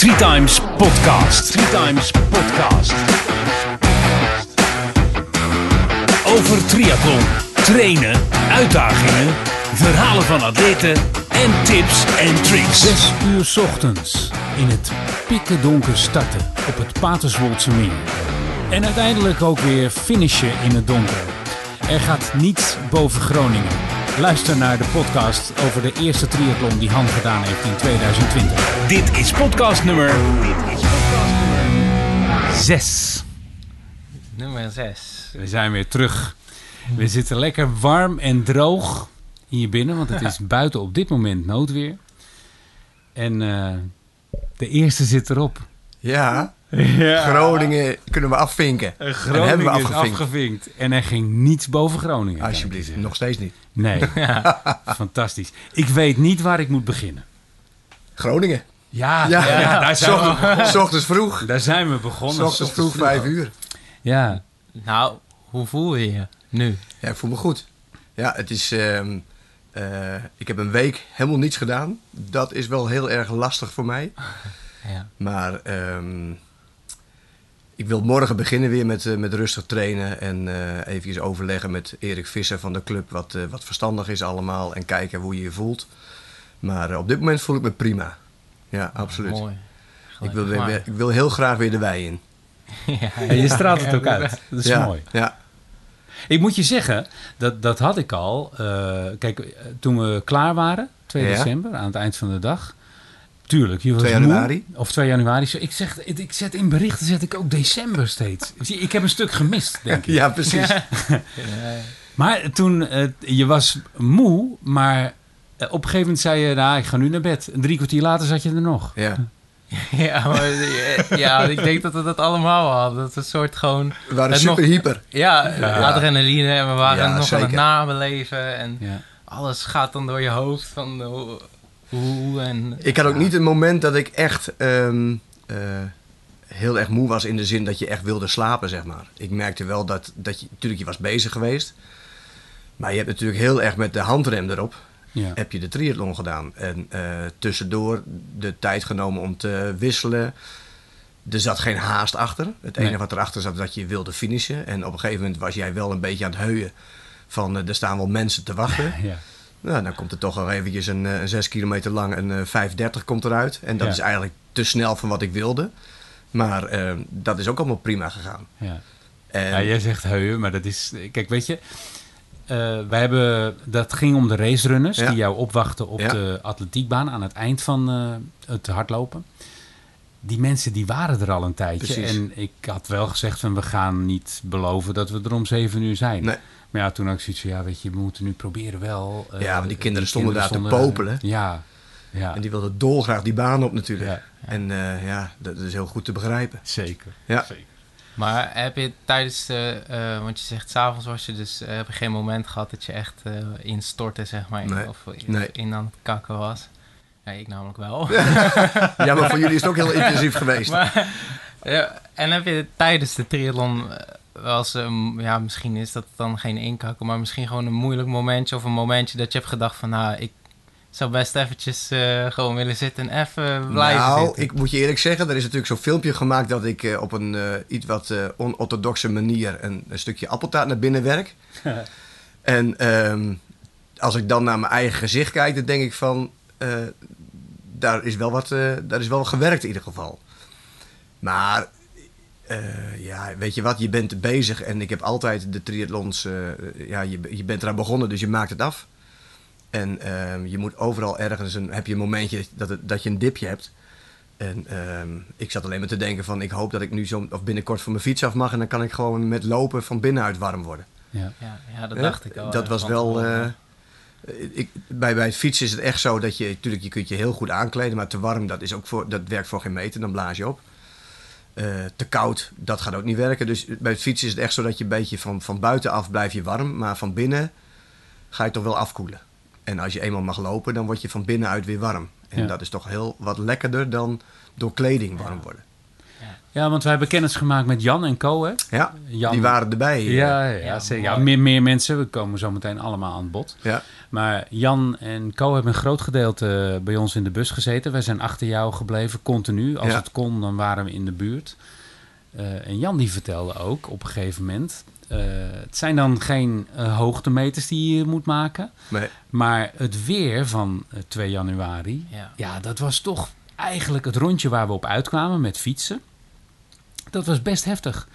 Three Times Podcast. Three Times Podcast. Over triathlon, trainen, uitdagingen, verhalen van atleten en tips en tricks. Zes uur ochtends in het pikken donker starten op het Paterswoldse meer. En uiteindelijk ook weer finishen in het donker. Er gaat niets boven Groningen. Luister naar de podcast over de eerste triathlon die Han gedaan heeft in 2020. Dit is podcast nummer... Dit is podcast nummer... Zes. Nummer 6. We zijn weer terug. We zitten lekker warm en droog hier binnen, want het is buiten op dit moment noodweer. En eh, de eerste zit erop. Ja, Ja. Groningen kunnen we afvinken. en Groningen hebben we is afgevinkt. afgevinkt. En er ging niets boven Groningen. Alsjeblieft, nog steeds niet. Nee, fantastisch. Ik weet niet waar ik moet beginnen. Groningen. Ja, Ja, ja, daar, zijn we, Ochtends, 's ochtends vroeg. daar zijn we begonnen. S ochtends vroeg, vijf uur. Ja, Nou, hoe voel je je nu? Ja, ik voel me goed. Ja, het is... ehm, eh, ik heb een week helemaal niets gedaan. Dat is wel heel erg lastig voor mij. Ja. Maar ehm, ik wil morgen beginnen weer met, eh, met rustig trainen. En eh even overleggen met Erik Visser van de club. Wat, eh, wat verstandig is allemaal. En kijken hoe je je voelt. Maar op dit moment voel ik me prima. Ja, absoluut. Mooi. Ik wil, weer, ik wil heel graag weer de wei in. ja, en je straalt het ook uit. Dat is ja, mooi. Ja, Ik moet je zeggen, dat, dat had ik al. eh, kijk, toen we klaar waren, 2 Ja. december, aan het eind van de dag. Tuurlijk, je was 2 moe. januari. Of 2 januari. Zo, Ik, zeg, ik, ik zet in berichten zet ik ook december steeds. Zie, Ik heb een stuk gemist, denk ik. ja precies. Ja. Maar toen, eh, je was moe, maar eh, op een gegeven moment zei je, nou, ik ga nu naar bed. En drie kwartier later zat je er nog. Ja. Ja, maar, ja, ik denk dat we dat allemaal hadden. Dat we een soort gewoon... We waren super nog- hyper. Ja, Ja. adrenaline en we waren Ja, nog aan het zeker. nabeleven. En Ja. alles gaat dan door je hoofd van hoe, en... Ik had ook Ja. niet een moment dat ik echt ehm, eh, heel erg moe was in de zin dat je echt wilde slapen, zeg maar. Ik merkte wel dat, dat je, natuurlijk, je was bezig geweest. Maar je hebt natuurlijk heel erg met de handrem erop, Ja. heb je de triathlon gedaan. En eh, tussendoor de tijd genomen om te wisselen. Er zat geen haast achter. Het enige Nee. wat erachter zat, dat je wilde finishen. En op een gegeven moment was jij wel een beetje aan het heuien van, eh, er staan wel mensen te wachten. Ja. Nou, dan komt er toch al eventjes een, eh, een 6 kilometer lang een eh, 530 komt eruit. En dat Ja. is eigenlijk te snel van wat ik wilde. Maar eh, dat is ook allemaal prima gegaan. Ja. En, Ja, jij zegt heuwen, maar dat is... Kijk, weet je... eh, wij hebben, dat ging om de racerunners Ja. die jou opwachten op de atletiekbaan aan het eind van eh, het hardlopen. Die mensen die waren er al een tijdje. Precies. En ik had wel gezegd van we gaan niet beloven dat we er om zeven uur zijn. Nee. Maar ja, toen had ik zoiets van ja, weet je, we moeten nu proberen wel. eh, Ja, maar die kinderen stonden daar te popelen. Ja, ja, en die wilden dolgraag die baan op natuurlijk. Ja. En eh, ja, dat is heel goed te begrijpen. zeker. Ja. zeker. Maar heb je tijdens de... eh, want je zegt, s'avonds was je dus... eh, heb je geen moment gehad dat je echt eh instortte, zeg maar? Nee. Of in, Nee. in aan het kakken was? Ja, ik namelijk wel. Ja, maar voor jullie is het ook heel intensief geweest. Maar, ja, en heb je tijdens de triathlon eh, eens, een- ja, misschien is dat dan geen inkakken, maar misschien gewoon een moeilijk momentje of een momentje dat je hebt gedacht van, nou, ik zou best eventjes eh, gewoon willen zitten en even blijven nou, zitten. ik moet je eerlijk zeggen, er is natuurlijk zo'n filmpje gemaakt dat ik eh, op een eh, iets wat eh, onorthodoxe manier een, een stukje appeltaart naar binnen werk. en ehm, als ik dan naar mijn eigen gezicht kijk, dan denk ik van, eh, daar, is wel wat, eh, daar is wel gewerkt in ieder geval. Maar eh, ja, weet je wat, je bent bezig en ik heb altijd de triathlons, eh, ja, je, je bent eraan begonnen, dus je maakt het af. En ehm, je moet overal ergens een, heb je een momentje dat, het, dat je een dipje hebt. En ehm, ik zat alleen maar te denken van ik hoop dat ik nu zo of binnenkort van mijn fiets af mag en dan kan ik gewoon met lopen van binnenuit warm worden. Ja. ja, ja, dat dacht ik al. Dat eh, was wel. eh, ik, bij, bij het fietsen is het echt zo dat je, natuurlijk, je kunt je heel goed aankleden, maar te warm, dat, is ook voor, dat werkt voor geen meter, dan blaas je op. Eh, te koud, dat gaat ook niet werken. Dus bij het fietsen is het echt zo dat je een beetje van, van buitenaf blijf je warm, maar van binnen ga je toch wel afkoelen. En als je eenmaal mag lopen, dan word je van binnenuit weer warm. En Ja. dat is toch heel wat lekkerder dan door kleding warm worden. Ja, want wij hebben kennis gemaakt met Jan en Co. Hè? Ja, Jan, die waren erbij. eh. Ja, ja, Ja, zeker. ja meer, meer mensen. We komen zo meteen allemaal aan bod. ja. Maar Jan en Co hebben een groot gedeelte bij ons in de bus gezeten. Wij zijn achter jou gebleven, continu. Als Ja. het kon, dan waren we in de buurt. Eh, en Jan die vertelde ook op een gegeven moment... eh, het zijn dan geen eh, hoogtemeters die je moet maken. Nee. Maar het weer van eh, 2 januari... Ja. Ja, dat was toch eigenlijk het rondje waar we op uitkwamen met fietsen. Dat was best heftig.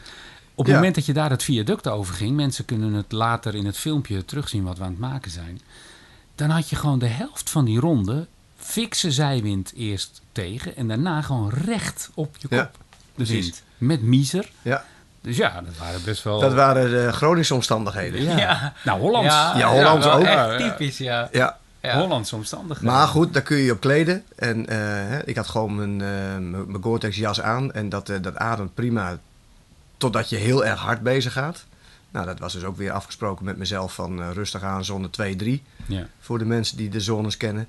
Op het Ja. moment dat je daar het viaduct over ging, mensen kunnen het later in het filmpje terugzien wat we aan het maken zijn. Dan had je gewoon de helft van die ronde fikse zijwind eerst tegen en daarna gewoon recht op je kop. Ja, de precies. wind. Met miezer. Ja. Dus ja, dat waren best wel. Dat waren de Groningse omstandigheden. Ja. Ja. Nou, Hollands. Ja, Hollands ook. Echt typisch, ja. Ja. Ja. Hollandse omstandigheden. Maar goed, daar kun je je op kleden. En eh, hè, ik had gewoon mijn, eh, mijn Gore-Tex jas aan. En dat, eh, dat ademt prima. Totdat je heel erg hard bezig gaat. Nou, dat was dus ook weer afgesproken met mezelf van rustig aan, zone 2, 3. Ja. Voor de mensen die de zones kennen.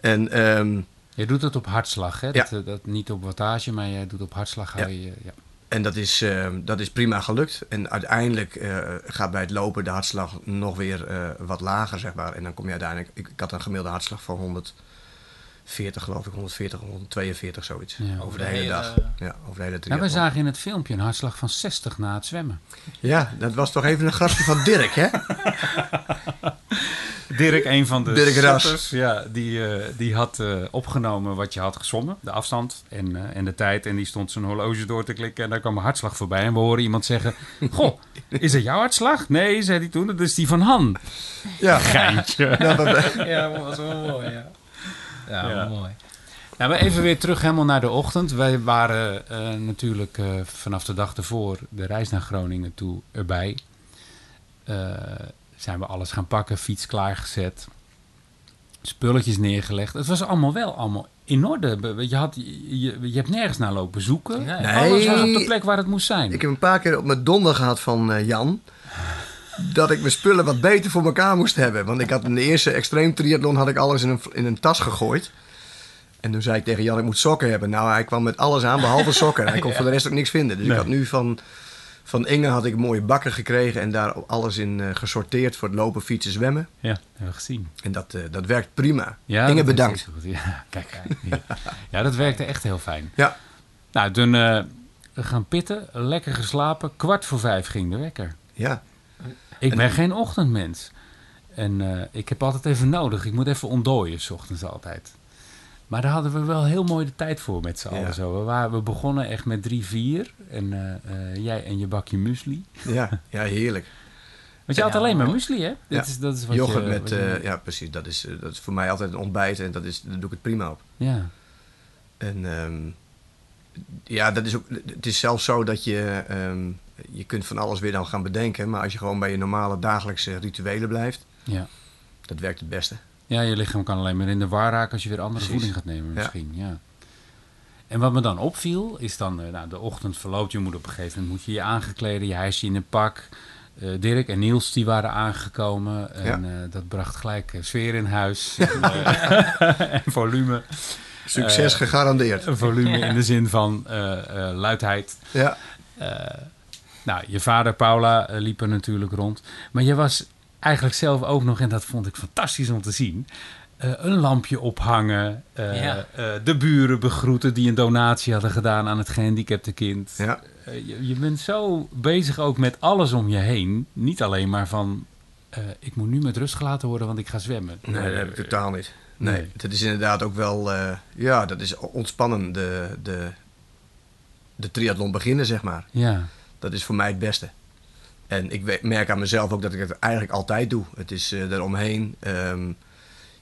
En ehm, Je doet het op hartslag, hè? Ja. Dat, dat, niet op wattage, maar jij doet op hartslag. Hou je, ja. En dat is, eh, dat is prima gelukt. En uiteindelijk eh, gaat bij het lopen de hartslag nog weer eh, wat lager, zeg maar. En dan kom je uiteindelijk... Ik, ik had een gemiddelde hartslag van 140, geloof ik. 140, 142, zoiets. Ja. Over de hele dag. Ja, over de hele Nou, triathlon. wij zagen in het filmpje een hartslag van 60 na het zwemmen. Ja, dat was toch even een grapje van Dirk, hè? Dirk, een van de Dirk Ras. ja, die, eh, die had eh, opgenomen wat je had gezongen, de afstand en, eh, en de tijd. En die stond zijn horloge door te klikken en daar kwam een hartslag voorbij. En we horen iemand zeggen, goh, is dat jouw hartslag? Nee, zei hij toen, dat is die van Han. Ja. Geintje. Ja, dat- Ja, was wel mooi, ja. Ja, Ja. mooi. Nou, maar even weer terug helemaal naar de ochtend. Wij waren natuurlijk vanaf de dag ervoor de reis naar Groningen toe erbij. Zijn we alles gaan pakken, fiets klaargezet, spulletjes neergelegd. Het was allemaal wel allemaal in orde. Je, had, je, je hebt nergens naar lopen zoeken. Nee. Alles was op de plek waar het moest zijn. ik heb een paar keer op mijn donder gehad van eh, Jan. Dat ik mijn spullen wat beter voor elkaar moest hebben. Want ik had in de eerste extreem triathlon had ik alles in een, in een tas gegooid. En toen zei ik tegen Jan, ik moet sokken hebben. Nou, hij kwam met alles aan behalve sokken. Hij kon voor de rest ook niks vinden. Dus Nee. ik had nu van, van Inge had ik mooie bakken gekregen. En daar alles in eh, gesorteerd voor het lopen, fietsen, zwemmen. Ja, hebben gezien. En dat, eh, dat werkt prima. Ja, Inge, bedankt. Ja, kijk. Ja. dat werkte echt heel fijn. Ja, Nou, toen we gaan pitten, lekker geslapen. Kwart voor vijf ging de wekker. ja. Ik En- ben geen ochtendmens. En ik heb altijd even nodig. Ik moet even ontdooien, s ochtends altijd. Maar daar hadden we wel heel mooi de tijd voor met z'n allen. Ja. Zo. We, waren, we begonnen echt met drie, vier. En eh, eh, jij en je bakje muesli. Ja, ja, heerlijk. Want je had Ja, alleen maar muesli, hè? Ja. Dat is, dat is wat Yoghurt je, met, wat je- eh, ja precies, dat is, dat is voor mij altijd een ontbijt en dat is, daar doe ik het prima op. ja. En ehm, ja, dat is ook, het is zelfs zo dat je, ehm, je kunt van alles weer dan gaan bedenken, maar als je gewoon bij je normale dagelijkse rituelen blijft, Ja. dat werkt het beste. Ja, je lichaam kan alleen maar in de war raken als je weer andere Precies. voeding gaat nemen misschien. Ja. En wat me dan opviel, is dan, eh, nou, de ochtend verloopt. Je moet op een gegeven moment moet je je aangekleden, je hijsje in een pak. Eh, Dirk en Niels die waren aangekomen. En eh, dat bracht gelijk sfeer in huis. en, en volume. Succes gegarandeerd. Volume in de zin van luidheid. Ja, nou, je vader Paula liep er natuurlijk rond. Maar je was eigenlijk zelf ook nog, en dat vond ik fantastisch om te zien... eh, een lampje ophangen, eh, Ja. eh, de buren begroeten die een donatie hadden gedaan aan het gehandicapte kind. ja. Je, je bent zo bezig ook met alles om je heen. Niet alleen maar van, eh, ik moet nu met rust gelaten worden, want ik ga zwemmen. Nee, dat heb ik totaal niet. Nee, Nee. dat is inderdaad ook wel, eh, ja, dat is ontspannen, de, de, de triathlon beginnen, zeg maar. Ja, Dat is voor mij het beste. En ik merk aan mezelf ook dat ik het eigenlijk altijd doe. Het is eh eromheen. ehm,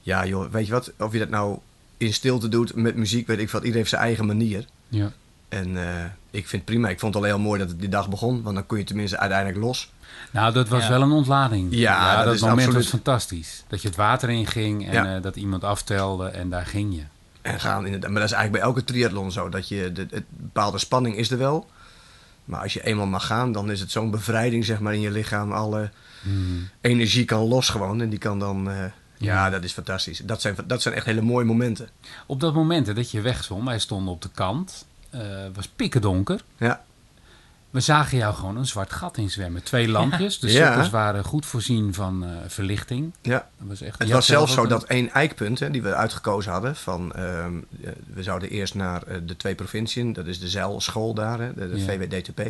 ja, joh, weet je wat? Of je dat nou in stilte doet, met muziek, weet ik wat. Iedereen heeft zijn eigen manier. ja. En eh, ik vind het prima. Ik vond het alleen heel mooi dat het die dag begon. Want dan kon je tenminste uiteindelijk los. Nou, dat was Ja. wel een ontlading. Ja, dat dat, is moment absoluut. was fantastisch. Dat je het water inging en Ja. eh, dat iemand aftelde en daar ging je. En gaan inderdaad. Maar dat is eigenlijk bij elke triathlon zo. Dat je, de, het, bepaalde spanning is er wel. Maar als je eenmaal mag gaan, dan is het zo'n bevrijding zeg maar, in je lichaam. Alle energie kan los gewoon. En die kan dan... eh, ja. Dat is fantastisch. Dat zijn, dat zijn echt hele mooie momenten. Op dat moment hè, dat je wegzwom, wij stonden op de kant. eh, was pikken donker. Ja. We zagen jou gewoon een zwart gat in zwemmen. Twee lampjes. De Ja. cirkels waren goed voorzien van eh, verlichting. Ja. Dat was echt, Het was zelfs zelf zo dat één eikpunt hè, die we uitgekozen hadden. Van, ehm, eh, we zouden eerst naar eh, de twee provinciën. Dat is de zeilschool daar, hè, de, de Ja. VWDTP.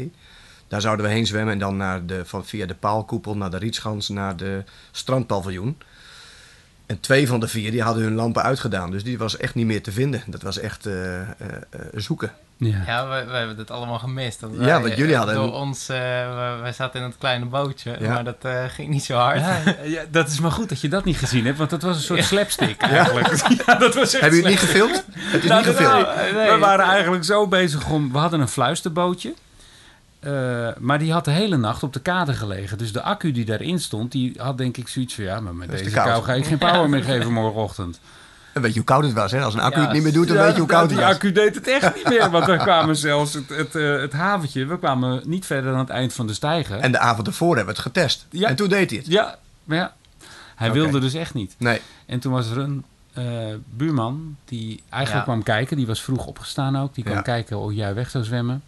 Daar zouden we heen zwemmen. En dan naar de, van, via de paalkoepel naar de Rietschans naar de strandpaviljoen. En twee van de vier die hadden hun lampen uitgedaan. Dus die was echt niet meer te vinden. Dat was echt eh, eh, eh, zoeken. Ja. Ja, we, we hebben het allemaal gemist. Want Ja, want jullie hadden Door ons, we- wij zaten in het kleine bootje, Ja. maar dat eh, ging niet zo hard. Ja, ja, dat is maar goed dat je dat niet gezien hebt, want dat was een soort slapstick eigenlijk. Ja, dat was echt Heb je het niet gefilmd? Het is Nou, niet gefilmd. nou, nee. We waren eigenlijk zo bezig om... We hadden een fluisterbootje. Eh, maar die had de hele nacht op de kade gelegen. Dus de accu die daarin stond, die had denk ik zoiets van... Ja, maar met deze koud. kou ga ik geen power meer geven morgenochtend. En weet je hoe koud het was? Hè? Als een accu Ja, het niet meer doet, dan Ja, weet je hoe koud het die was. accu deed het echt niet meer. Want we kwamen zelfs het, het, eh, het haventje... We kwamen niet verder dan het eind van de stijger. En de avond ervoor hebben we het getest. Ja. En toen deed hij het. Ja, maar ja. Hij wilde dus echt niet. Nee. En toen was er een eh, buurman die eigenlijk kwam kijken. Die was vroeg opgestaan ook. Die kwam kijken hoe jij weg zou zwemmen.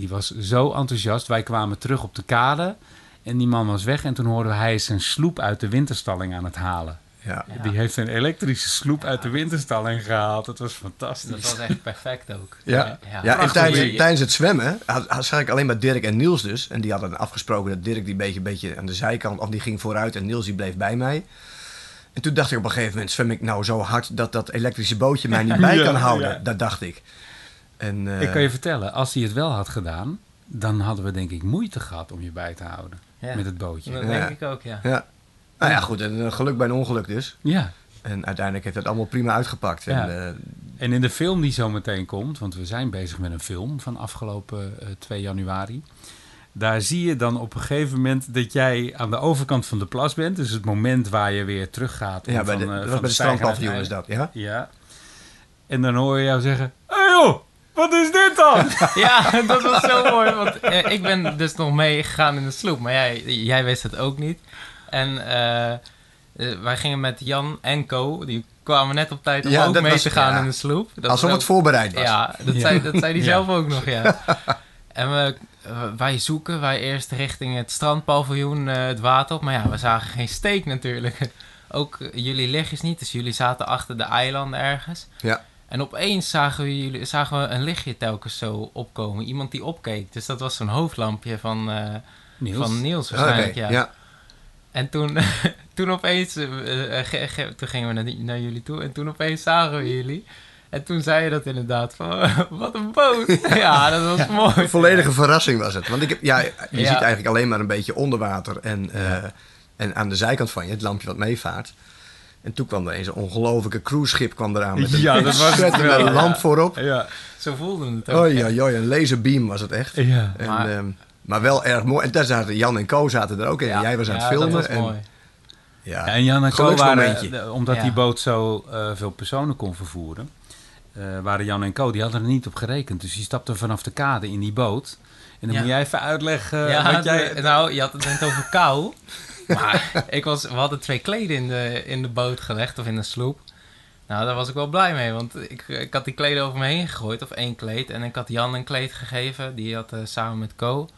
Die was zo enthousiast. Wij kwamen terug op de kade. En die man was weg. En toen hoorden we hij is zijn sloep uit de winterstalling aan het halen. Ja. Ja. Die heeft een elektrische sloep uit de winterstalling gehaald. Dat was Dat fantastisch. was echt perfect ook. Ja, ja. en tijdens, tijdens het zwemmen had, had- zag ik alleen maar Dirk en Niels dus. En die hadden afgesproken dat Dirk die beetje, beetje aan de zijkant, of die ging vooruit en Niels die bleef bij mij. En toen dacht ik op een gegeven moment, zwem ik nou zo hard dat dat elektrische bootje mij niet bij Ja, kan houden. ja. Dat dacht ik. En, eh, Ik kan je vertellen, als hij het wel had gedaan... dan hadden we denk ik moeite gehad om je bij te houden. Ja. Met het bootje. Dat Ja. denk ik ook, ja. Ja. Nou ja, goed. En, eh, geluk bij een ongeluk dus. Ja. En uiteindelijk heeft het allemaal prima uitgepakt. Ja. En, eh, En in de film die zo meteen komt, want we zijn bezig met een film van afgelopen eh, 2 januari. Daar zie je dan op een gegeven moment dat jij aan de overkant van de plas bent. Dus het moment waar je weer teruggaat. ja, bij van, de, eh, dat van was bij de strandpaviljoen is dat, ja? Ja. En dan hoor je jou zeggen, hé hey joh, wat is dit dan? Ja, dat was zo mooi. Want eh, ik ben dus nog meegegaan in de sloep. Maar jij, jij wist het ook niet. En eh, eh, wij gingen met Jan en Co. Die kwamen net op tijd om Ja, ook mee was- te gaan ja. in de sloep. Dat Alsof het voorbereid was. Ja, dat, Ja. Zei, dat zei hij Ja. zelf ook nog, ja. En we, wij zoeken, wij eerst richting het strandpaviljoen, eh, het water op. Maar ja, we zagen geen steek natuurlijk. Ook jullie lichtjes niet, dus jullie zaten achter de eilanden ergens. Ja. En opeens zagen we, jullie, zagen we een lichtje telkens zo opkomen. Iemand die opkeek. Dus dat was zo'n hoofdlampje van, eh, Niels. van Niels Oké, waarschijnlijk, ja. ja. En toen, toen opeens, eh, eh, ge- ge- toen gingen we naar, jullie toe en toen opeens zagen we jullie. En toen zei je dat inderdaad, van wat een boot. ja, dat was mooi. Een volledige verrassing was het. Want ik heb, ja, je Ja. ziet eigenlijk alleen maar een beetje onder water en, eh, en aan de zijkant van je, het lampje wat meevaart. En toen kwam er eens een ongelofelijke cruiseschip kwam eraan met een Ja, dat was het wel. lamp voorop. Ja. Zo voelde het ook. Oei, oei, oei, een laserbeam was het echt. Ja. En, Maar- maar, maar wel erg mooi. En daar zaten Jan en Co zaten er ook in. En jij was aan het Ja, filmen. dat was en, mooi. Ja, Ja, en Jan en Co waren, eh, omdat Ja. die boot zo eh, veel personen kon vervoeren, eh, waren Jan en Co, die hadden er niet op gerekend. Dus die stapten vanaf de kade in die boot. En dan Ja. moet jij even uitleggen ja, wat jij... de- nou, je had het net over kou. Maar ik was, we hadden twee kleden in de, in de boot gelegd, of in de sloep. Nou, daar was ik wel blij mee, want ik, ik had die kleden over me heen gegooid, of één kleed. En ik had Jan een kleed gegeven, die had eh, samen met Co.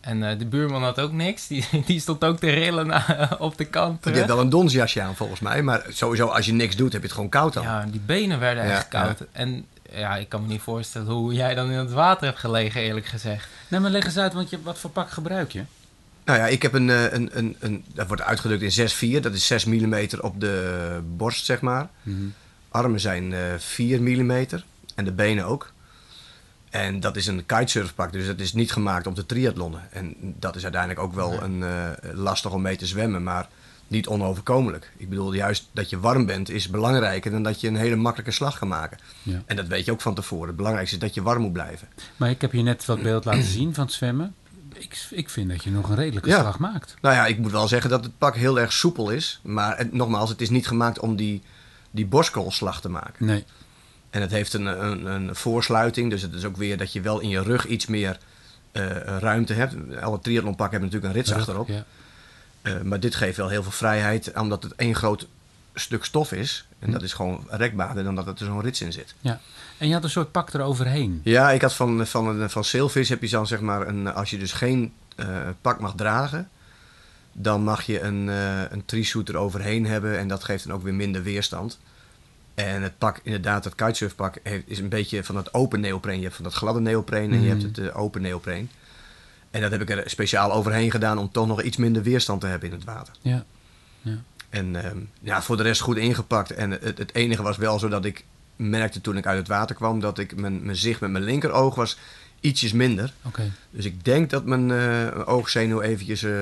En eh, de buurman had ook niks, die, die stond ook te rillen na- op de kant. je hebt wel een donsjasje aan volgens mij. Maar sowieso als je niks doet heb je het gewoon koud dan. Ja, die benen werden Ja, echt koud. En ja, ik kan me niet voorstellen hoe jij dan in het water hebt gelegen, eerlijk gezegd. Nee, maar leg eens uit, want je, wat voor pak gebruik je? Nou ja, ik heb een, eh, een, een, een dat wordt uitgedrukt in 6,4. Dat is 6 mm op de borst, zeg maar. Armen zijn eh 4 mm en de benen ook. En dat is een kitesurfpak, dus dat is niet gemaakt om te triathlonnen. En dat is uiteindelijk ook wel een, eh, lastig om mee te zwemmen, maar niet onoverkomelijk. Ik bedoel, juist dat je warm bent is belangrijker dan dat je een hele makkelijke slag kan maken. Ja. En dat weet je ook van tevoren. Het belangrijkste is dat je warm moet blijven. Maar ik heb je net wat beeld laten zien van het zwemmen. Ik, ik vind dat je nog een redelijke Ja. slag maakt. Nou ja, ik moet wel zeggen dat het pak heel erg soepel is. Maar het, nogmaals, het is niet gemaakt om die, die borstkoolslag te maken. Nee. En het heeft een, een, een voorsluiting. Dus het is ook weer dat je wel in je rug iets meer eh, ruimte hebt. Alle triathlonpakken hebben natuurlijk een rits achterop. Ja. Eh, maar dit geeft wel heel veel vrijheid. Omdat het één groot stuk stof is. En Hm. dat is gewoon rekbaarder dan dat er zo'n rits in zit. En je had een soort pak eroverheen. Ja, ik had van, van, een- van Sailfish heb je dan zeg maar een, als je dus geen eh, pak mag dragen, dan mag je een, eh een tree-suit eroverheen hebben en dat geeft dan ook weer minder weerstand. En het pak, inderdaad, het kitesurfpak heeft, is een beetje van dat open neopreen. Je hebt van dat gladde neopreen en je hebt het eh, open neopreen. En dat heb ik er speciaal overheen gedaan om toch nog iets minder weerstand te hebben in het water. Ja. En ehm, ja, voor de rest goed ingepakt. En het, het enige was wel zo dat ik merkte toen ik uit het water kwam... dat ik mijn, mijn zicht met mijn linkeroog was ietsjes minder. Oké. Dus ik denk dat mijn eh, oogzenuw eventjes... eh,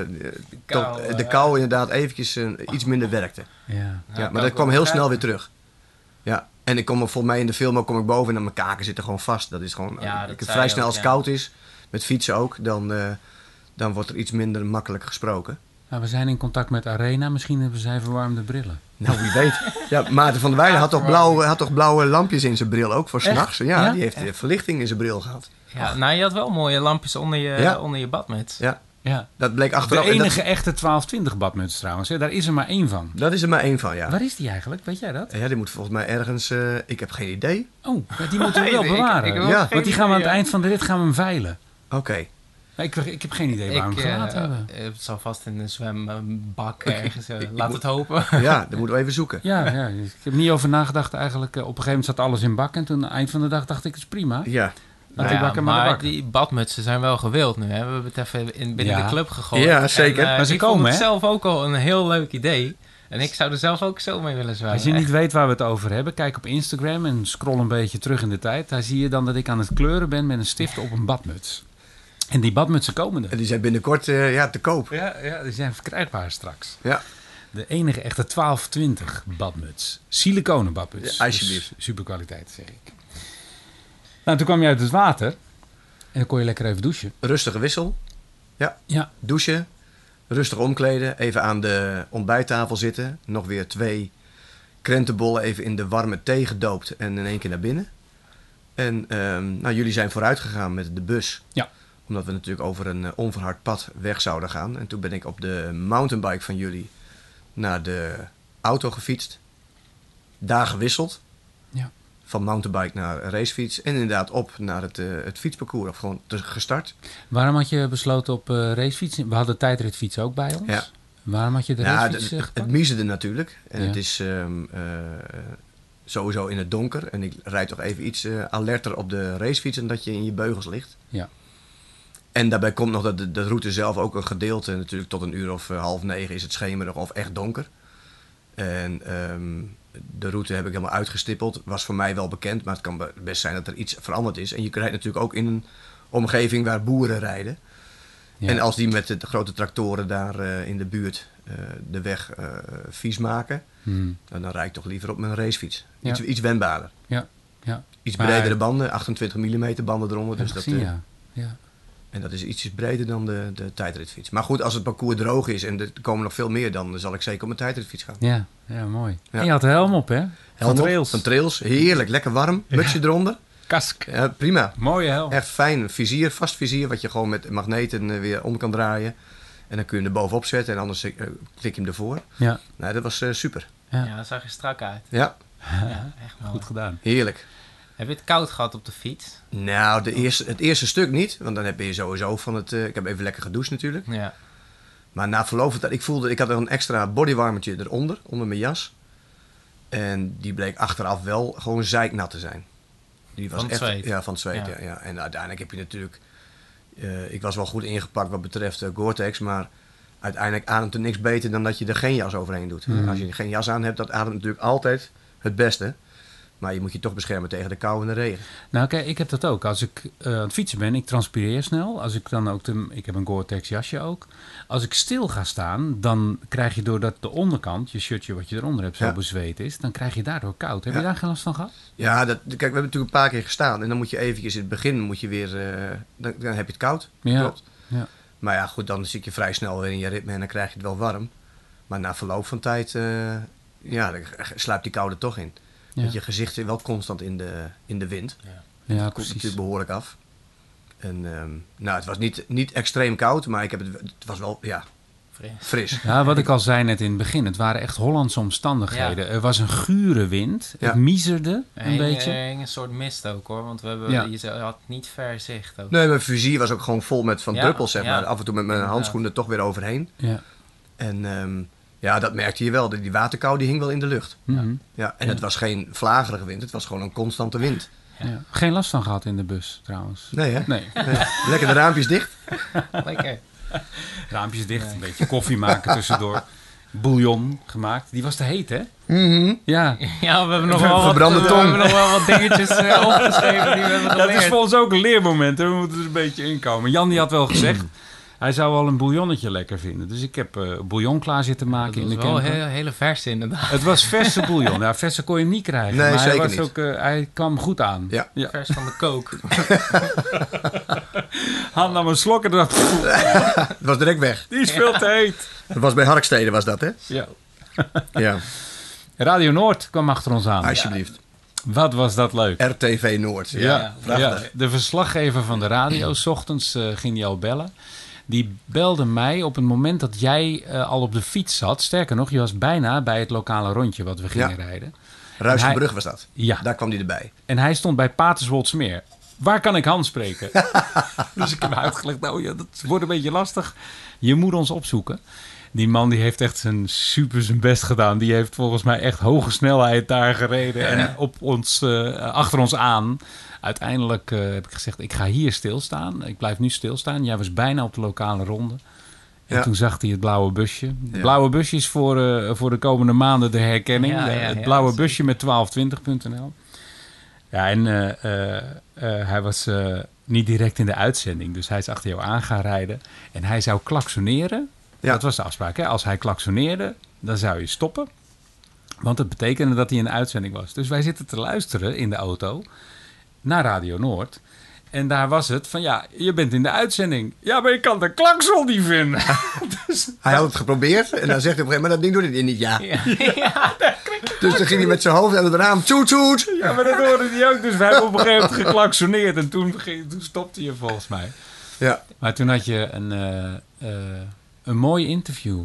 kou, tot- de eh, kou inderdaad eventjes iets minder werkte. Ja. Ja, maar dat kwam heel snel weer terug. Ja, en ik kom er volgens mij in de film ook kom ik boven en mijn kaken zitten gewoon vast. Dat is gewoon Ja, dat ik, vrij snel ook, als het ja. koud is, met fietsen ook, dan, eh, dan wordt er iets minder makkelijk gesproken. Nou, we zijn in contact met Arena. Misschien hebben zij verwarmde brillen. Nou, wie weet. Ja, Maarten van der Weijden had toch, blauwe, had toch blauwe lampjes in zijn bril ook voor s'nachts? Ja, Ja? die heeft eh, verlichting in zijn bril gehad. Ja, nou, je had wel mooie lampjes onder je, Ja. onder je badmuts. Ja, Ja. dat bleek De achteraf. en enige Dat, echte 1220 badmuts trouwens. Hè? Daar is er maar één van. dat is er maar één van, ja. Waar is die eigenlijk? Weet jij dat? Ja, die moet volgens mij ergens... eh, ik heb geen idee. Oh, die moeten we wel ik- bewaren. ik Ja. Want die gaan we aan het eind van de rit gaan we hem veilen. Oké. Ik, ik heb geen idee Ik, waarom we hem gelaten eh, hebben. eh, het zal vast in een zwembak ergens. eh, ik laat moet- het hopen. Ja, dat moeten we even zoeken. Ja, ja, ik heb niet over nagedacht eigenlijk. Op een gegeven moment zat alles in bak. En toen aan het eind van de dag dacht ik, het is prima. Ja. Laat die Ja, bakken maar maar die badmutsen zijn wel gewild nu. Hè? We hebben het even in, binnen Ja. de club gegooid. Ja, zeker. En, Maar ze ik komen, vond het hè? zelf ook al een heel leuk idee. En ik zou er zelf ook zo mee willen zwemmen. Als je niet weet waar we het over hebben, kijk op Instagram en scroll een beetje terug in de tijd. Daar zie je dan dat ik aan het kleuren ben met een stift op een badmuts. En die badmutsen komen er. En die zijn binnenkort eh, ja, te koop. Ja, ja, die zijn verkrijgbaar straks. Ja. De enige echte 1220 badmuts. Siliconen badmuts. Ja, alsjeblieft. Dus superkwaliteit, zeg ik. Nou, toen kwam je uit het water. En dan kon je lekker even douchen. Rustige wissel. Ja. douchen, rustig omkleden, even aan de ontbijttafel zitten. Nog weer twee krentenbollen even in de warme thee gedoopt en in één keer naar binnen. En ehm, nou, jullie zijn vooruit gegaan met de bus. Ja. Omdat we natuurlijk over een eh, onverhard pad weg zouden gaan. En toen ben ik op de mountainbike van jullie naar de auto gefietst. Daar gewisseld. Ja. Van mountainbike naar racefiets. En inderdaad op naar het, eh, het fietsparcours. Of gewoon gestart. Waarom had je besloten op eh racefiets? We hadden tijdritfiets ook bij ons. Ja. Waarom had je de racefiets het, eh, het, miezerde natuurlijk. En Ja. het is ehm, eh, sowieso in het donker. En ik rijd toch even iets alerter op de racefiets dan dat je in je beugels ligt. Ja. En daarbij komt nog dat de, de route zelf ook een gedeelte, natuurlijk tot een uur of eh, half negen is het schemerig of echt donker. En ehm, de route heb ik helemaal uitgestippeld. Was voor mij wel bekend, maar het kan be- best zijn dat er iets veranderd is. En je rijdt natuurlijk ook in een omgeving waar boeren rijden. Ja. En als die met de grote tractoren daar eh, in de buurt eh, de weg vies maken, Hmm. dan, dan rijd ik toch liever op mijn racefiets. Ja. Iets, iets wendbaarder. Ja, ja. Iets Maar- bredere banden, 28 mm banden eronder. Dus dat, gezien, ja. ja. En dat is ietsjes breder dan de, de tijdritfiets. Maar goed, als het parcours droog is en er komen nog veel meer, dan zal ik zeker op mijn tijdritfiets gaan. Ja, ja, mooi. Ja. En je had de helm op, hè? Helm Van op, trails. Van trails, heerlijk, lekker warm. Mutsje eronder. Kask. Ja, prima. Mooie helm. Echt fijn. Vizier, vast vizier, wat je gewoon met magneten eh, weer om kan draaien. En dan kun je hem er bovenop zetten en anders eh, klik je hem ervoor. Ja, Nou, dat was eh, super. Ja. Ja, dat zag er strak uit. Ja, Ja, echt mooi. goed gedaan. heerlijk. Heb je het koud gehad op de fiets? Nou, de eerste, het eerste stuk niet, want dan heb je sowieso van het... eh, ik heb even lekker gedoucht natuurlijk. Ja. Maar na verloop van tijd, ik voelde, ik had er een extra bodywarmertje eronder, onder mijn jas. En die bleek achteraf wel gewoon zeiknat te zijn. Die was Van het echt, zweet? Ja, van het zweet, ja. Ja. Ja, En uiteindelijk heb je natuurlijk... eh, ik was wel goed ingepakt wat betreft eh, Gore-Tex, maar uiteindelijk ademt er niks beter dan dat je er geen jas overheen doet. Mhm. Als je geen jas aan hebt, dat ademt natuurlijk altijd het beste. Maar je moet je toch beschermen tegen de kou en de regen. Nou, kijk, ik heb dat ook. Als ik eh, aan het fietsen ben, ik transpireer snel. Als ik dan ook de, ik heb een Gore-Tex jasje ook. Als ik stil ga staan, dan krijg je doordat de onderkant, je shirtje wat je eronder hebt, zo Ja. bezweet is, dan krijg je daardoor koud. Heb Ja. je daar geen last van gehad? Ja, dat, kijk, we hebben natuurlijk een paar keer gestaan. En dan moet je eventjes in het begin, moet je weer, eh, dan, dan heb je het koud. Ja. Klopt. Ja. Maar ja, goed, dan zit je vrij snel weer in je ritme en dan krijg je het wel warm. Maar na verloop van tijd, eh, ja, dan sluipt die koude toch in. Ja, je gezicht zit wel constant in de, in de wind. ja Komt precies. natuurlijk behoorlijk af. En ehm, nou, het was niet, niet extreem koud, maar ik heb het, het was wel, ja, Fris. fris. Ja, wat ik al zei net in het begin, het waren echt Hollandse omstandigheden. Er was een gure wind, Ja. het miezerde Er een beetje. een soort mist ook hoor, want we hebben, Ja. je had niet ver zicht ook. Nee, mijn vizier was ook gewoon vol met van Ja, druppels, zeg ja. maar. Af en toe met mijn handschoenen er toch weer overheen. Ja. En ehm, ja, dat merkte je wel. Die die waterkou die hing wel in de lucht. Mhm. Ja, en het was geen vlagerige wind, het was gewoon een constante wind. Ja. Geen last van gehad in de bus trouwens. Nee, hè? Nee, Nee. Lekker de raampjes dicht. Lekker. raampjes dicht, een beetje koffie maken tussendoor. Bouillon gemaakt. Die was te heet, hè? Mhm. Ja. Ja, we hebben nog wel wat, Verbrande we tong. hebben nog wel wat dingetjes eh, opgeschreven die we hebben Dat is voor ons ook een leermoment. hè. We moeten er een beetje inkomen. Jan die had wel gezegd, hij zou wel een bouillonnetje lekker vinden. Dus ik heb eh bouillon klaar zitten maken Dat in was de wel camper. heel, hele verse inderdaad. Het was verse bouillon. Ja, verse kon je hem niet krijgen. Nee, maar hij, zeker was niet. Ook, eh, hij kwam goed aan. Ja. Vers van de kook. Han nam een slok en dacht, Het was direct weg. die is veel te heet. Dat was bij Harkstede, was dat, hè? Ja. Ja, Radio Noord kwam achter ons aan. alsjeblieft. Wat was dat leuk. RTV Noord. Ja, Ja, de verslaggever van de radio, s ochtends eh, ging die al bellen. Die belde mij op het moment dat jij eh, al op de fiets zat. Sterker nog, je was bijna bij het lokale rondje wat we gingen Ja. rijden. Ruisenbrug was dat. Ja, Daar kwam die erbij. en hij stond bij Paterswoldsmeer. Waar kan ik Hans spreken? dus ik heb uitgelegd, nou ja, dat wordt een beetje lastig. Je moet ons opzoeken. Die man die heeft echt zijn super zijn best gedaan. Die heeft volgens mij echt hoge snelheid daar gereden. En op ons, eh, achter ons aan. Uiteindelijk eh, heb ik gezegd, ik ga hier stilstaan. Ik blijf nu stilstaan. Jij was bijna op de lokale ronde. En Ja. toen zag hij het blauwe busje. Het Ja. blauwe busje is voor, eh, voor de komende maanden de herkenning. Ja, ja, het ja, blauwe busje met 1220.nl. Ja, en eh, hij was eh, niet direct in de uitzending. Dus hij is achter jou aan gaan rijden. En hij zou klaksoneren. Ja. Dat was de afspraak. Hè? Als hij klaksoneerde, dan zou je stoppen. Want dat betekende dat hij in de uitzending was. Dus wij zitten te luisteren in de auto naar Radio Noord. En daar was het van, ja, je bent in de uitzending. Ja, maar je kan de klakson niet vinden. Hij had het geprobeerd en dan zegt hij op een gegeven moment, dat ding doet het niet. Ja. Ja. ja. Dus dan ging hij met zijn hoofd aan het raam, toet toet. Ja, maar dat hoorde hij ook. Dus wij hebben op een gegeven moment geklaksoneerd. En toen, ging- toen stopte je volgens mij. Ja, Maar toen had je een, eh, eh, een mooi interview.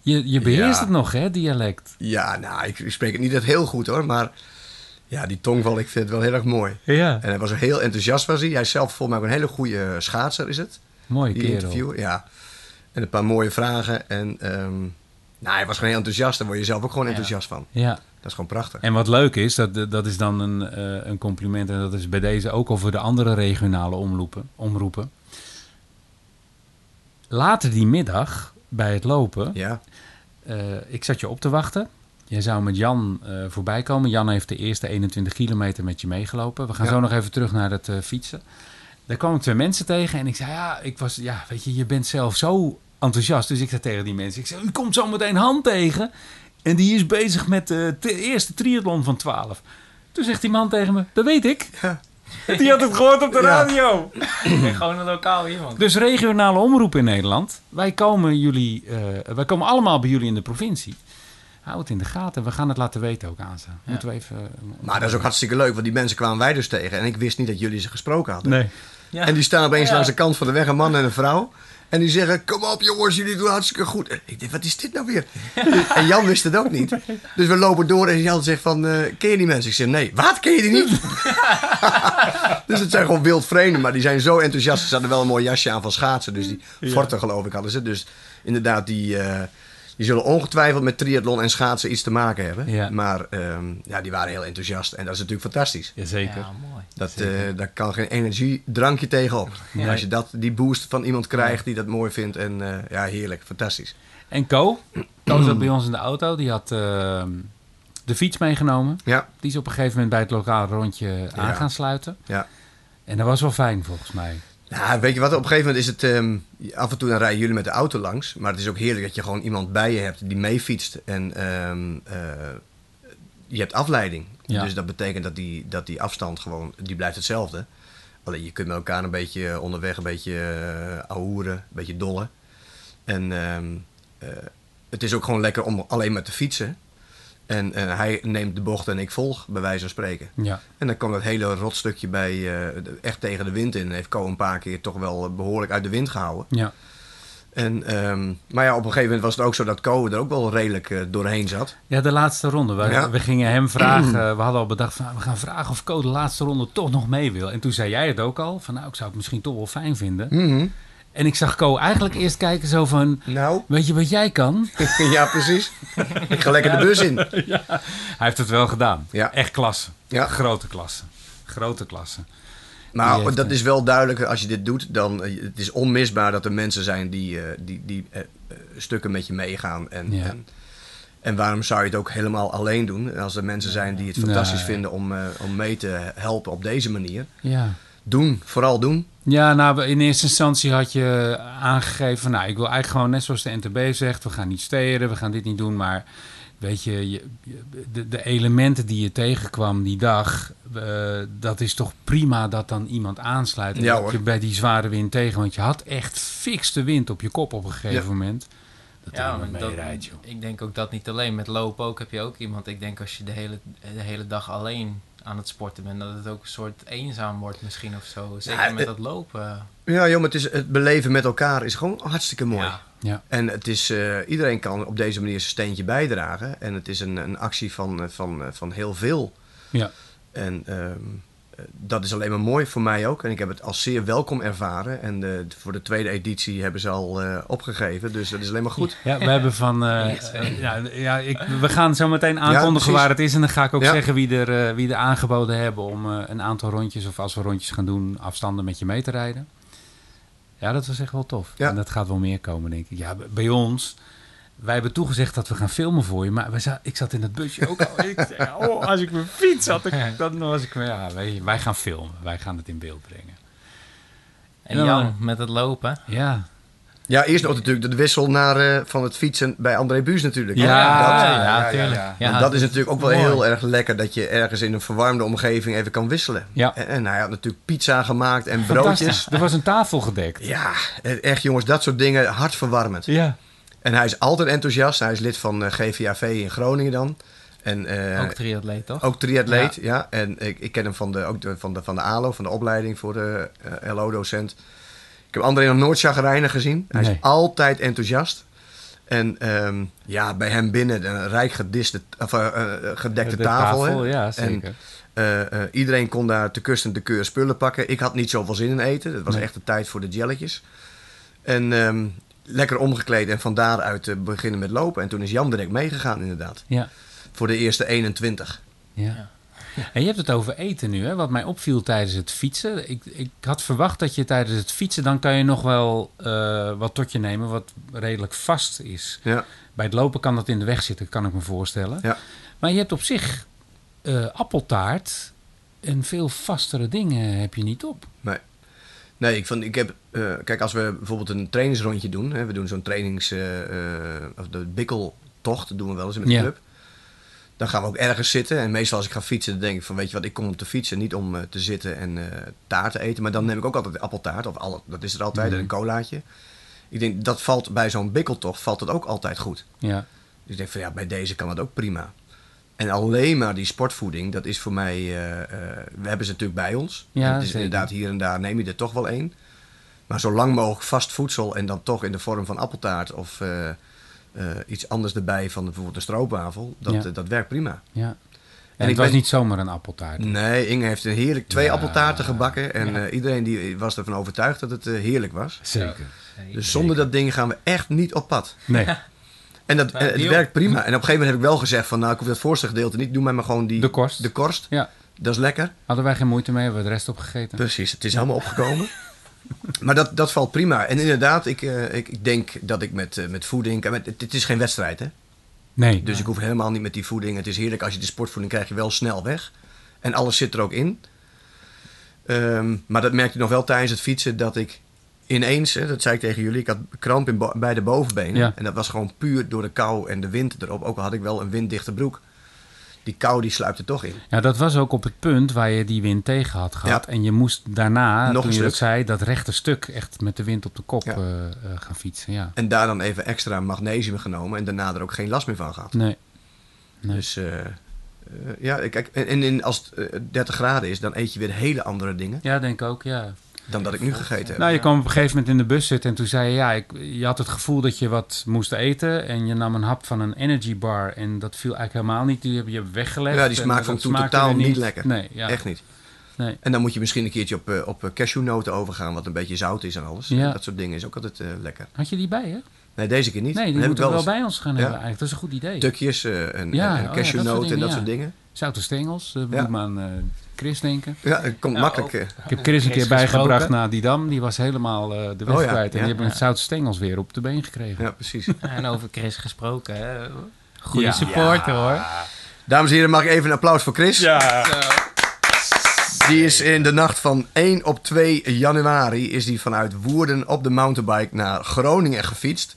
Je, je beheerst Ja. het nog, hè, dialect? ja nou, ik, ik spreek het niet echt heel goed hoor, maar ja, die tongval, ik vind het wel heel erg mooi. Ja. En hij was heel enthousiast was hij. Hij is zelf volgens mij ook een hele goede schaatser is het. Mooie Die kerel. interviewer, ja. En een paar mooie vragen. En ehm, nou, hij was gewoon heel enthousiast. Daar word je zelf ook gewoon Ja. enthousiast van. Ja. Dat is gewoon prachtig. En wat leuk is, dat, dat is dan een, eh, een compliment. En dat is bij deze ook al voor de andere regionale omroepen. omroepen. Later die middag, bij het lopen, Ja, eh, ik zat je op te wachten. Jij zou met Jan eh voorbij komen. Jan heeft de eerste 21 kilometer met je meegelopen. We gaan Ja. zo nog even terug naar het eh, fietsen. Daar kwamen twee mensen tegen en ik zei, ja, ik was, ja, weet je, je bent zelf zo enthousiast. Dus ik zei tegen die mensen, ik zei, u komt zo meteen hand tegen. En die is bezig met de te- eerste triathlon van 12. Toen zegt die man tegen me, dat weet ik. Ja. Die had het gehoord op de Ja. radio. Ik ben gewoon een lokaal iemand. Dus regionale omroep in Nederland. Wij komen, jullie, eh, wij komen allemaal bij jullie in de provincie. Hou het in de gaten. We gaan het laten weten ook aan ze. Moeten we even... eh, maar dat is ook hartstikke leuk. Want die mensen kwamen wij dus tegen. En ik wist niet dat jullie ze gesproken hadden. Nee. Ja. En die staan opeens Ja. langs de kant van de weg, een man en een vrouw. En die zeggen, kom op jongens, jullie doen hartstikke goed. En ik denk, wat is dit nou weer? en Jan wist het ook niet. Dus we lopen door en Jan zegt van, eh, ken je die mensen? Ik zeg, nee, wat, ken je die niet? dus het zijn gewoon wild vreemden, maar die zijn zo enthousiast. Ze hadden wel een mooi jasje aan van schaatsen, dus die forten geloof ik hadden ze. Dus inderdaad, die, eh, die zullen ongetwijfeld met triathlon en schaatsen iets te maken hebben. Ja. Maar ehm, ja, die waren heel enthousiast en dat is natuurlijk fantastisch. Jazeker. Ja, mooi. Dat, eh, daar kan geen energiedrankje tegenop. Nee. Als je dat, die boost van iemand krijgt die dat mooi vindt. En eh, ja, heerlijk, fantastisch. En Co? Co zat bij ons in de auto. Die had eh, de fiets meegenomen. Ja, Die is op een gegeven moment bij het lokale rondje aan Ja. gaan sluiten. ja. En dat was wel fijn volgens mij. Nou, weet je wat, op een gegeven moment is het... ehm, af en toe dan rijden jullie met de auto langs. Maar het is ook heerlijk dat je gewoon iemand bij je hebt die meefietst. En ehm, eh, je hebt afleiding. Ja. Dus dat betekent dat die, dat die afstand gewoon... Die blijft hetzelfde. Alleen je kunt met elkaar een beetje onderweg een beetje uh, ahoeren. Een beetje dollen. En ehm, eh, het is ook gewoon lekker om alleen maar te fietsen. En eh, hij neemt de bocht en ik volg, bij wijze van spreken. Ja. En dan kwam dat hele rotstukje bij eh, echt tegen de wind in. Heeft Co een paar keer toch wel behoorlijk uit de wind gehouden. Ja. En, ehm, maar ja, op een gegeven moment was het ook zo dat Ko er ook wel redelijk eh, doorheen zat. Ja, de laatste ronde. We, Ja. we gingen hem vragen. We hadden al bedacht van nou, we gaan vragen of Co de laatste ronde toch nog mee wil. En toen zei jij het ook al. Van nou, ik zou het misschien toch wel fijn vinden. Mhm. En ik zag Co eigenlijk eerst kijken zo van. Nou, Weet je wat jij kan? ja precies. ik ga lekker de bus in. Hij heeft het wel gedaan. Ja. Echt klasse. Ja. Grote klasse. Grote klasse. Maar heeft, dat eh, is wel duidelijk, als je dit doet, dan eh, het is onmisbaar dat er mensen zijn die, eh, die, die stukken met je meegaan. En, Ja. en, en waarom zou je het ook helemaal alleen doen? En Als er mensen zijn die het fantastisch Nee. vinden om, om mee te helpen op deze manier. Ja. Doen, vooral doen. Ja, nou, in eerste instantie had je aangegeven... van, nou, ik wil eigenlijk gewoon net zoals de NTB zegt... we gaan niet steren, we gaan dit niet doen, maar... Weet je, de, de elementen die je tegenkwam die dag... eh, dat is toch prima dat dan iemand aansluit. En Ja, dat je bij die zware wind tegen... want je had echt fix de wind op je kop op een gegeven Ja. moment. Dat Ja, maar dat, rijdt, joh. ik denk ook dat niet alleen. Met lopen ook heb je ook iemand. Ik denk als je de hele, de hele dag alleen aan het sporten bent, dat het ook een soort eenzaam wordt misschien of zo. Zeker Ja, met dat lopen. Ja, joh, maar het, is, het beleven met elkaar is gewoon hartstikke mooi. Ja. Ja. En het is, eh, iedereen kan op deze manier zijn steentje bijdragen. En het is een, een actie van, eh, van, eh, van heel veel. Ja. En ehm, eh, dat is alleen maar mooi voor mij ook. En ik heb het als zeer welkom ervaren. En eh, voor de tweede editie hebben ze al eh, opgegeven. Dus dat is alleen maar goed. Ja, we hebben van. eh, Yes, ja, ja, ik, we gaan zo meteen aankondigen waar het is. En dan ga ik ook Ja. zeggen wie er, eh, wie er aangeboden hebben om eh, een aantal rondjes, of als we rondjes gaan doen, afstanden met je mee te rijden. Ja, dat was echt wel tof. Ja. En dat gaat wel meer komen, denk ik. Ja, bij ons. Wij hebben toegezegd dat we gaan filmen voor je, maar wij za- ik zat in het busje ook al. ik zei, oh, als ik mijn fiets had, dan was ik. Ja, wij, wij gaan filmen. Wij gaan het in beeld brengen. En Jan, maar- met het lopen. Ja, Ja, eerst nog natuurlijk de wissel naar, eh, van het fietsen bij André Buus natuurlijk. Ja, dat, ja, ja, ja. Dat is natuurlijk ook wel mooi. heel erg lekker dat je ergens in een verwarmde omgeving even kan wisselen. Ja. En, en hij had natuurlijk pizza gemaakt en fantastisch. broodjes. Er was een tafel gedekt. Ja, eh, echt jongens, dat soort dingen hartverwarmend. Ja. En hij is altijd enthousiast. Hij is lid van eh, GVAV in Groningen dan. En, eh, Ook triatleet, toch? ook triatleet, ja. En ik, ik ken hem van de, ook de, van, de, van de ALO, van de opleiding voor de eh, LO-docent. Ik heb André nog nooit chagrijnig gezien. Hij Nee. is altijd enthousiast. En ehm, ja, bij hem binnen een rijk gediste, of, eh, eh, gedekte De tafel. hè. ja, zeker. Iedereen kon daar te kust en te keur spullen pakken. Ik had niet zoveel zin in eten. Het was Nee. echt de tijd voor de jelletjes. En ehm, lekker omgekleed en van daaruit eh, beginnen met lopen. En toen is Jan direct meegegaan inderdaad. Ja. Voor de eerste 21. Ja. En je hebt het over eten nu, hè? wat mij opviel tijdens het fietsen. Ik, ik had verwacht dat je tijdens het fietsen, dan kan je nog wel eh, wat tot je nemen wat redelijk vast is. Ja. Bij het lopen kan dat in de weg zitten, kan ik me voorstellen. Ja. Maar je hebt op zich eh, appeltaart en veel vastere dingen heb je niet op. Nee, ik, vond, ik heb... eh, kijk, als we bijvoorbeeld een trainingsrondje doen. Hè, we doen zo'n trainings... eh, of de bikkeltocht doen we wel eens met de Ja. club. Dan gaan we ook ergens zitten. En meestal als ik ga fietsen, dan denk ik van... Weet je wat, ik kom om te fietsen. Niet om te zitten en taart te eten. Maar dan neem ik ook altijd appeltaart. Of alle, dat is er altijd. Mhm. En een colaatje. Ik denk, dat valt bij zo'n bikkeltocht valt het ook altijd goed. Ja. Dus ik denk van ja, bij deze kan het ook prima. En alleen maar die sportvoeding, dat is voor mij... eh, eh, we hebben ze natuurlijk bij ons. Ja, het is zeker. inderdaad hier en daar neem je er toch wel één. Maar zo lang mogelijk vast voedsel en dan toch in de vorm van appeltaart of eh, eh, iets anders erbij van bijvoorbeeld een stroopwafel, dat, Ja. dat werkt prima. ja. En, ik het was ben- niet zomaar een appeltaart. Nee, Inge heeft een heerlijk twee Ja. appeltaarten gebakken en Ja. eh, iedereen die was ervan overtuigd dat het heerlijk was. Zeker. Dus zonder dat ding gaan we echt niet op pad. Nee, En dat, eh, het werkt prima. En op een gegeven moment heb ik wel gezegd van, nou, ik hoef dat voorste gedeelte niet. Doe mij maar gewoon die, de korst. de korst. Ja. Dat is lekker. Hadden wij geen moeite mee, hebben we de rest opgegeten. Precies, het is helemaal opgekomen. maar dat, dat valt prima. En inderdaad, ik, eh, ik, ik denk dat ik met, eh, met voeding... en Met, het, het is geen wedstrijd, hè? Nee. Dus ik hoef helemaal niet met die voeding. Het is heerlijk als je de sportvoeding krijg je wel snel weg. En alles zit er ook in. Ehm, maar dat merkte ik nog wel tijdens het fietsen dat ik ineens, hè, dat zei ik tegen jullie, ik had kramp in bij de bovenbenen. Ja. En dat was gewoon puur door de kou en de wind erop. Ook al had ik wel een winddichte broek. Die kou die sluipt er toch in. Ja, dat was ook op het punt waar je die wind tegen had gehad. Ja. En je moest daarna, Nog toen je dat zei, dat rechte stuk echt met de wind op de kop Ja. eh, eh, gaan fietsen. Ja. En daar dan even extra magnesium genomen en daarna er ook geen last meer van gehad. Nee. Nee. Dus eh, ja, kijk, en, en in, als het eh, 30 graden is, dan eet je weer hele andere dingen. Ja, denk ook, ja. Dan dat ik nu gegeten heb. Nou, je kwam op een gegeven moment in de bus zitten en toen zei je, ja, ik, je had het gevoel dat je wat moest eten en je nam een hap van een energy bar en dat viel eigenlijk helemaal niet. Die heb je weggelegd. Ja, die smaak ik toen totaal niet lekker. Nee, ja. Echt niet. Nee. En dan moet je misschien een keertje op, eh, op eh, cashewnoten overgaan, wat een beetje zout is en alles. Ja. Dat soort dingen is ook altijd eh, lekker. Had je die bij, hè? Nee, deze keer niet. Nee, die moeten we wel bij ons gaan Ja. hebben eigenlijk. Dat is een goed idee. Tukjes eh, en, Ja, en oh cashewnoten en dat ja. soort dingen. Zoute stengels, dat Ja. moet me aan eh, Chris denken. Ja, het komt makkelijk. ook. eh. Ik heb Chris een Chris keer bijgebracht naar die dam. Die was helemaal eh, de weg Oh ja, kwijt. En ja. die hebben Ja. met zoute stengels weer op de been gekregen. ja, precies. En over Chris gesproken. Goede Ja. supporter, hoor. Dames en heren, mag ik even een applaus voor Chris? Ja. Die is in de nacht van 1 op 2 januari is die vanuit Woerden op de mountainbike naar Groningen gefietst.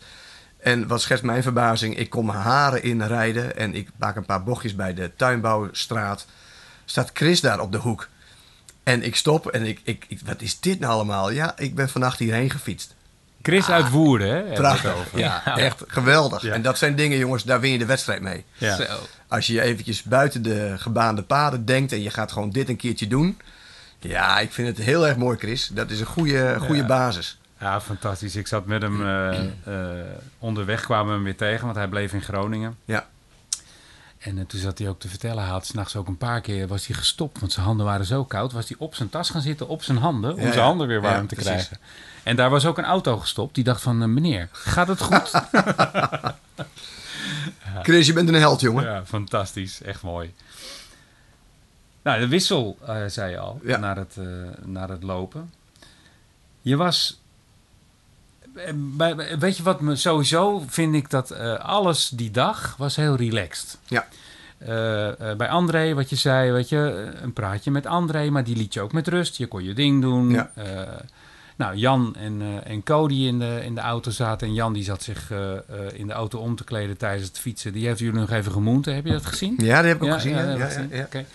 En wat schetst mijn verbazing, ik kom haren in rijden en ik maak een paar bochtjes bij de tuinbouwstraat. Staat Chris daar op de hoek. En ik stop en ik, ik, ik- wat is dit nou allemaal? Ja, ik ben vannacht hierheen gefietst. Chris uit Woerden, hè? Prachtig. over. Ja, Ja. echt geweldig. Ja. En dat zijn dingen, jongens, daar win je de wedstrijd mee. Ja. Zo. Als je eventjes buiten de gebaande paden denkt en je gaat gewoon dit een keertje doen. Ja, ik vind het heel erg mooi, Chris. Dat is een goede, goede Ja. basis. Ja, fantastisch. Ik zat met hem eh, eh, onderweg, kwamen we hem weer tegen, want hij bleef in Groningen. Ja. En eh, toen zat hij ook te vertellen, hij had s'nachts ook een paar keer, was hij gestopt, want zijn handen waren zo koud. Was hij op zijn tas gaan zitten, op zijn handen, om Ja, zijn handen weer warm Ja, te precies. krijgen. En daar was ook een auto gestopt, die dacht van, eh, meneer, gaat het goed? Chris, je bent een held, jongen. ja, fantastisch. Echt mooi. Nou, de wissel, eh, zei je al, Ja. naar, het, eh, naar het lopen. Je was... bij- Weet je wat me sowieso vind ik dat alles die dag was heel relaxed. Ja. Bij André, wat je zei, weet je, een praatje met André, maar die liet je ook met rust. Je kon je ding doen. Ja. Nou, Jan en, eh en Cody in de, in de auto zaten. En Jan die zat zich eh, eh, in de auto om te kleden tijdens het fietsen. Die heeft jullie nog even gemoend. Heb je dat gezien? Ja, die heb ik ook gezien. ja, Ja, gezien. ja. Oké.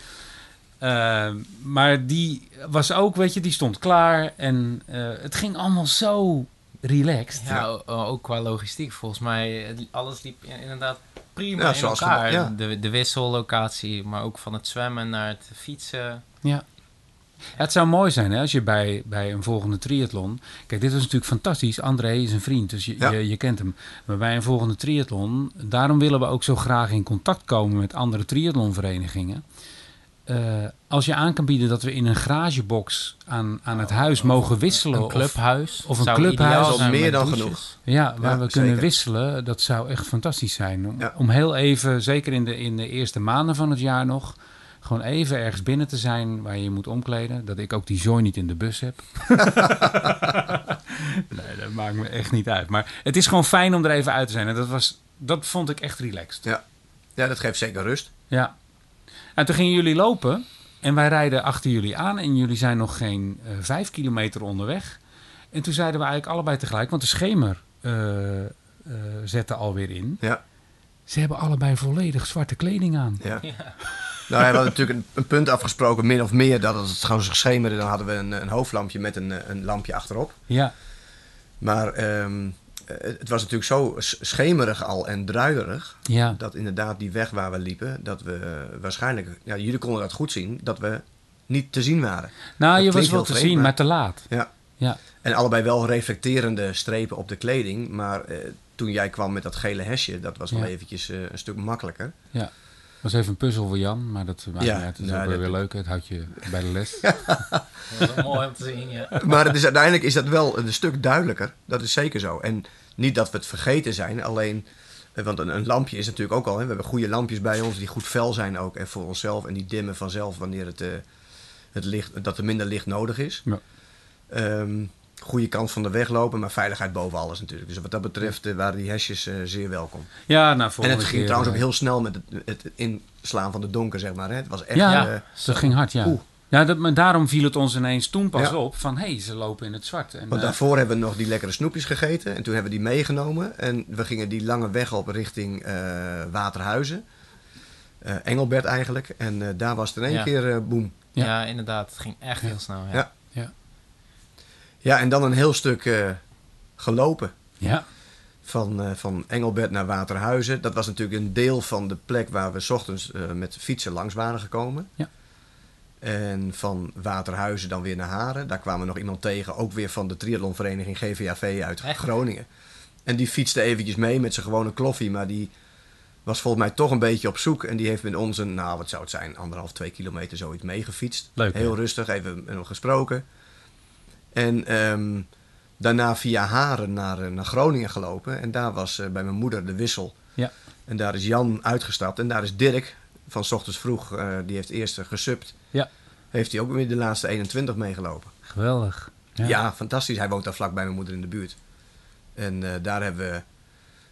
Eh, maar die was ook, weet je, die stond klaar. En eh, het ging allemaal zo relaxed. Ja, ook qua logistiek. Volgens mij, alles liep in- inderdaad prima Ja, in zoals elkaar. ja. de, de wissellocatie, maar ook van het zwemmen naar het fietsen. Ja. Ja, Het zou mooi zijn hè, als je bij, bij een volgende triathlon. Kijk, dit was natuurlijk fantastisch. André is een vriend, dus je, Ja. je, je kent hem. Maar bij een volgende triathlon, daarom willen we ook zo graag in contact komen met andere triathlonverenigingen. Eh, als je aan kan bieden dat we in een garagebox aan, aan het huis mogen wisselen. Een clubhuis. of een zou clubhuis. meer dan douches. genoeg. Ja, waar Ja, we kunnen zeker. wisselen, dat zou echt fantastisch zijn. Om, Ja. om heel even, zeker in de, in de eerste maanden van het jaar nog, gewoon even ergens binnen te zijn waar je je moet omkleden. Dat ik ook die zooi niet in de bus heb. nee, dat maakt me echt niet uit. Maar het is gewoon fijn om er even uit te zijn. En dat, was, dat vond ik echt relaxed. Ja. ja, dat geeft zeker rust. Ja. En toen gingen jullie lopen en wij rijden achter jullie aan en jullie zijn nog geen eh, vijf kilometer onderweg. En toen zeiden we eigenlijk allebei tegelijk, want de schemer eh, eh, zette alweer in. Ja. Ze hebben allebei volledig zwarte kleding aan. Ja. Nou, we hadden natuurlijk een, een punt afgesproken, min of meer, dat als het gewoon zo schemerde, dan hadden we een, een hoofdlampje met een, een lampje achterop. Ja, Maar ehm, eh, het was natuurlijk zo schemerig al en druilerig, ja. dat inderdaad die weg waar we liepen, dat we waarschijnlijk, ja, jullie konden dat goed zien, dat we niet te zien waren. Nou, Dat je was wel te vreemd, zien, maar- maar te laat. Ja. Ja. En allebei wel reflecterende strepen op de kleding, maar eh, toen jij kwam met dat gele hesje, dat was wel Ja. eventjes eh, een stuk makkelijker. Was even een puzzel voor Jan, maar dat maakt Ja, niet uit. Dat is nou, ook weer dat- weer leuk. Het houdt je bij de les. Dat is wel mooi om te zien, ja. Maar het is, uiteindelijk is dat wel een stuk duidelijker. Dat is zeker zo. En niet dat we het vergeten zijn, alleen... eh, Want een, een lampje is natuurlijk ook al... Hè, we hebben goede lampjes bij ons die goed fel zijn ook. En voor onszelf. En die dimmen vanzelf wanneer het, eh, het licht, dat er minder licht nodig is. Ja. Ehm, goede kant van de weg lopen, maar veiligheid boven alles natuurlijk. Dus wat dat betreft eh, waren die hesjes eh, zeer welkom. Ja, nou, En het ging keer, trouwens ook eh, heel snel met het, het inslaan van de donker, zeg maar. Hè. Het was echt... Ja, dat ging hard, ja. Oeh. Ja, dat, maar daarom viel het ons ineens toen pas Ja. op van... hé, hey, ze lopen in het zwart. En, Want daarvoor hebben we nog die lekkere snoepjes gegeten. En toen hebben we die meegenomen. En we gingen die lange weg op richting eh, Waterhuizen. Eh, Engelbert eigenlijk. En eh, daar was het in één Ja. keer boem. Ja. Ja. inderdaad. Het ging echt heel snel. Ja. Ja. En dan een heel stuk eh, gelopen. ja, Van, eh, van Engelbert naar Waterhuizen. Dat was natuurlijk een deel van de plek waar we 's ochtends eh, met fietsen langs waren gekomen. Ja. En van Waterhuizen dan weer naar Haren. Daar kwamen we nog iemand tegen, ook weer van de triathlonvereniging GVAV uit Echt? Groningen. En die fietste eventjes mee met zijn gewone kloffie, maar die was volgens mij toch een beetje op zoek. En die heeft met ons een, nou wat zou het zijn, anderhalf, twee kilometer zoiets meegefietst. Leuk, hè? Heel rustig, even met hem gesproken. En ehm, daarna via Haren naar, eh, naar Groningen gelopen. En daar was eh, bij mijn moeder de wissel. Ja. En daar is Jan uitgestapt. En daar is Dirk van 's ochtends vroeg, eh, die heeft eerst gesubt. Ja. Heeft hij ook weer de laatste 21 meegelopen. Geweldig. Ja. fantastisch. Hij woont daar vlak bij mijn moeder in de buurt. En daar hebben we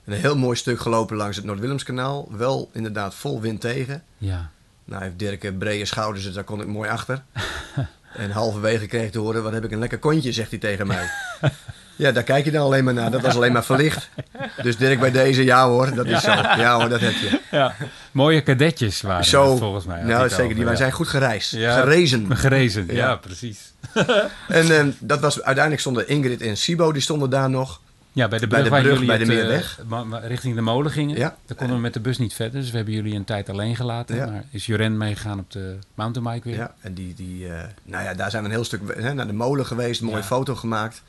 een heel mooi stuk gelopen langs het Noord-Willemskanaal. Wel inderdaad vol wind tegen. Ja. Nou heeft Dirk brede schouders, dus daar kon ik mooi achter. en halverwege kreeg ik te horen, wat heb ik een lekker kontje, zegt hij tegen mij. ja, daar kijk je dan alleen maar naar. Dat was alleen maar verlicht. Dus Dirk bij deze, ja hoor, dat is zo. Ja hoor, dat heb je. ja. Mooie kadetjes waren Zo, het volgens mij. nou zeker, over, die, wij ja. zijn goed gereisd. Ja. Gerezen. Gerezen, ja, precies. En eh, dat was, uiteindelijk stonden Ingrid en Sibo, die stonden daar nog. Ja, bij de Bij brug, waar brug, jullie bij de het, eh, Meerweg. ma- ma- richting de molen gingen. Ja. Daar konden we met de bus niet verder, dus we hebben jullie een tijd alleen gelaten. Ja. Maar is Joren meegegaan op de mountainbike weer? Ja, en die, die, eh, nou ja, daar zijn we een heel stuk hè, naar de molen geweest, een mooie Ja. foto gemaakt.